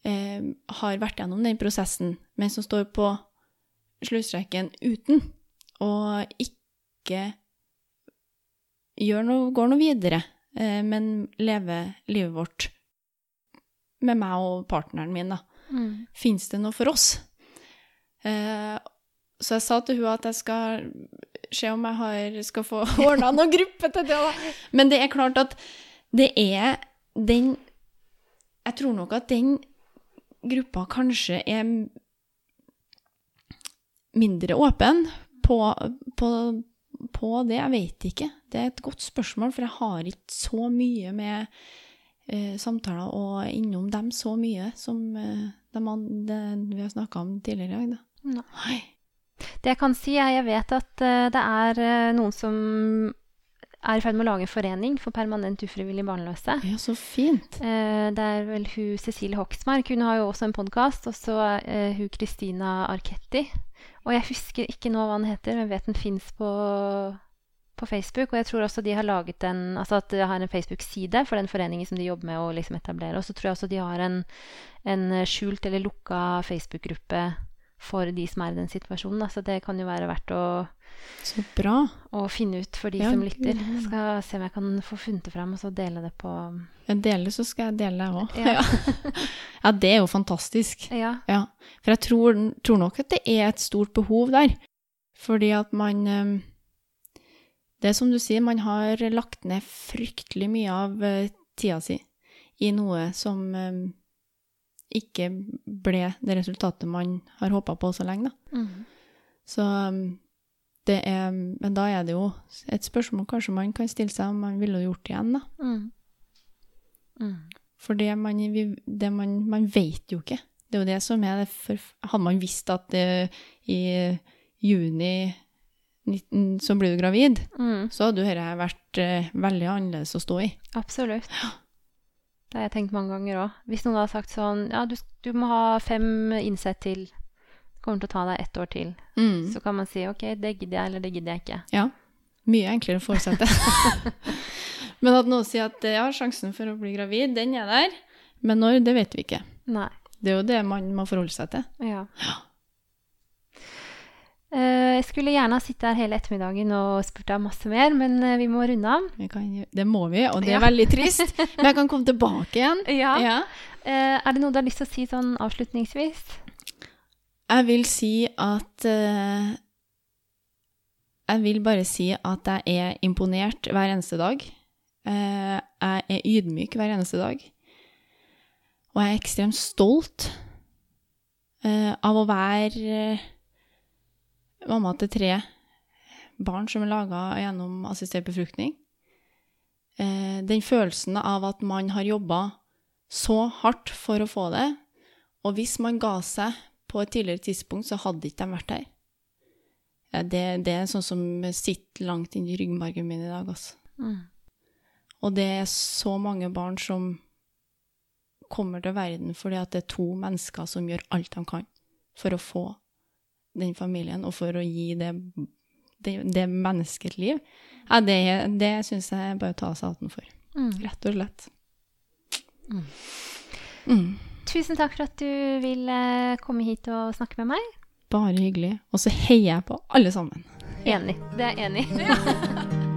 eh, har vært gjennom den prosessen, men som står på sluttstreken uten, og ikke noe, går noe videre, eh, men lever livet vårt med meg og partneren min, da. Mm. Fins det noe for oss? Eh, så jeg sa til hun at jeg skal se om jeg har, skal få ordna noen gruppe til det. Da. Men det er klart at det er den Jeg tror nok at den gruppa kanskje er mindre åpen på, på, på det. Jeg vet ikke. Det er et godt spørsmål, for jeg har ikke så mye med eh, samtaler og innom dem så mye som eh, de, an- vi har snakka om tidligere i dag. Da. Nei. Det jeg kan si, er jeg vet at eh, det er eh, noen som er i ferd med å lage en forening for permanent ufrivillig barnløse. Ja, så fint. Eh, det er vel hun Cecilie Hoksmark. Hun har jo også en podkast. Og så hun Christina Arketti. Og jeg husker ikke nå hva den heter, men jeg vet den fins på, på Facebook. Og jeg tror også de har laget en Altså at de har en Facebook-side for den foreningen som de jobber med å liksom etablere. Og så tror jeg også de har en, en skjult eller lukka Facebook-gruppe for de som er i den situasjonen. Så Så det kan jo være verdt å Så bra. å finne ut for de Ja, som lytter. Skal se om jeg kan få funnet det fram og så dele det på Dele, så skal jeg dele, det òg. Ja. Ja. det er jo fantastisk. Ja. Ja, for jeg tror, tror nok at det er et stort behov der. Fordi at man eh, Det er som du sier, man har lagt ned fryktelig mye av eh, tida si i noe som eh, ikke ble det resultatet man har håpa på så lenge, da. Mm. Så det er Men da er det jo et spørsmål kanskje man kan stille seg om man ville gjort det igjen, da. Mm. Mm. For det man, det man, man vet jo ikke. Det er jo det som er det for, Hadde man visst at det, i juni 19, så blir du gravid, Mm. så hadde jo dette vært uh, veldig annerledes å stå i. Absolutt. Det har jeg tenkt mange ganger òg. Hvis noen hadde sagt sånn Ja, du, du må ha fem innsett til. Kommer til å ta deg ett år til. Mm. Så kan man si OK, det gidder jeg, eller det gidder jeg ikke. Ja. Mye enklere å forutsette. Men at noen sier at jeg ja, sjansen for å bli gravid, den er der. Men når, det vet vi ikke. Nei. Det er jo det man må forholde seg til. Ja. Eh, Jeg skulle gjerne ha sittet her hele ettermiddagen og spurt deg masse mer, men eh, vi må runde av. Vi kan, det må vi, og det er Ja. veldig trist. Men jeg kan komme tilbake igjen. Ja. Ja. Eh, Er det noe du har lyst til å si sånn avslutningsvis? Jeg vil si at eh, Jeg vil bare si at jeg er imponert hver eneste dag. Eh, jeg er ydmyk hver eneste dag. Og jeg er ekstremt stolt eh, av å være mamma til tre barn som er laga gjennom assistert befruktning. Den følelsen av at man har jobba så hardt for å få det, og hvis man ga seg på et tidligere tidspunkt, så hadde ikke de vært her. Det, det er sånn som sitter langt inn i ryggmargen min i dag, altså. Mm. Og det er så mange barn som kommer til verden fordi at det er to mennesker som gjør alt de kan for å få den familien, og for å gi det, det, det mennesket et liv. Ja, det, det syns jeg bare å ta seg hatten for. Mm. Rett og slett. Mm. Mm. Tusen takk for at du ville komme hit og snakke med meg. Bare hyggelig. Og så heier jeg på alle sammen. Enig. Det er jeg enig i.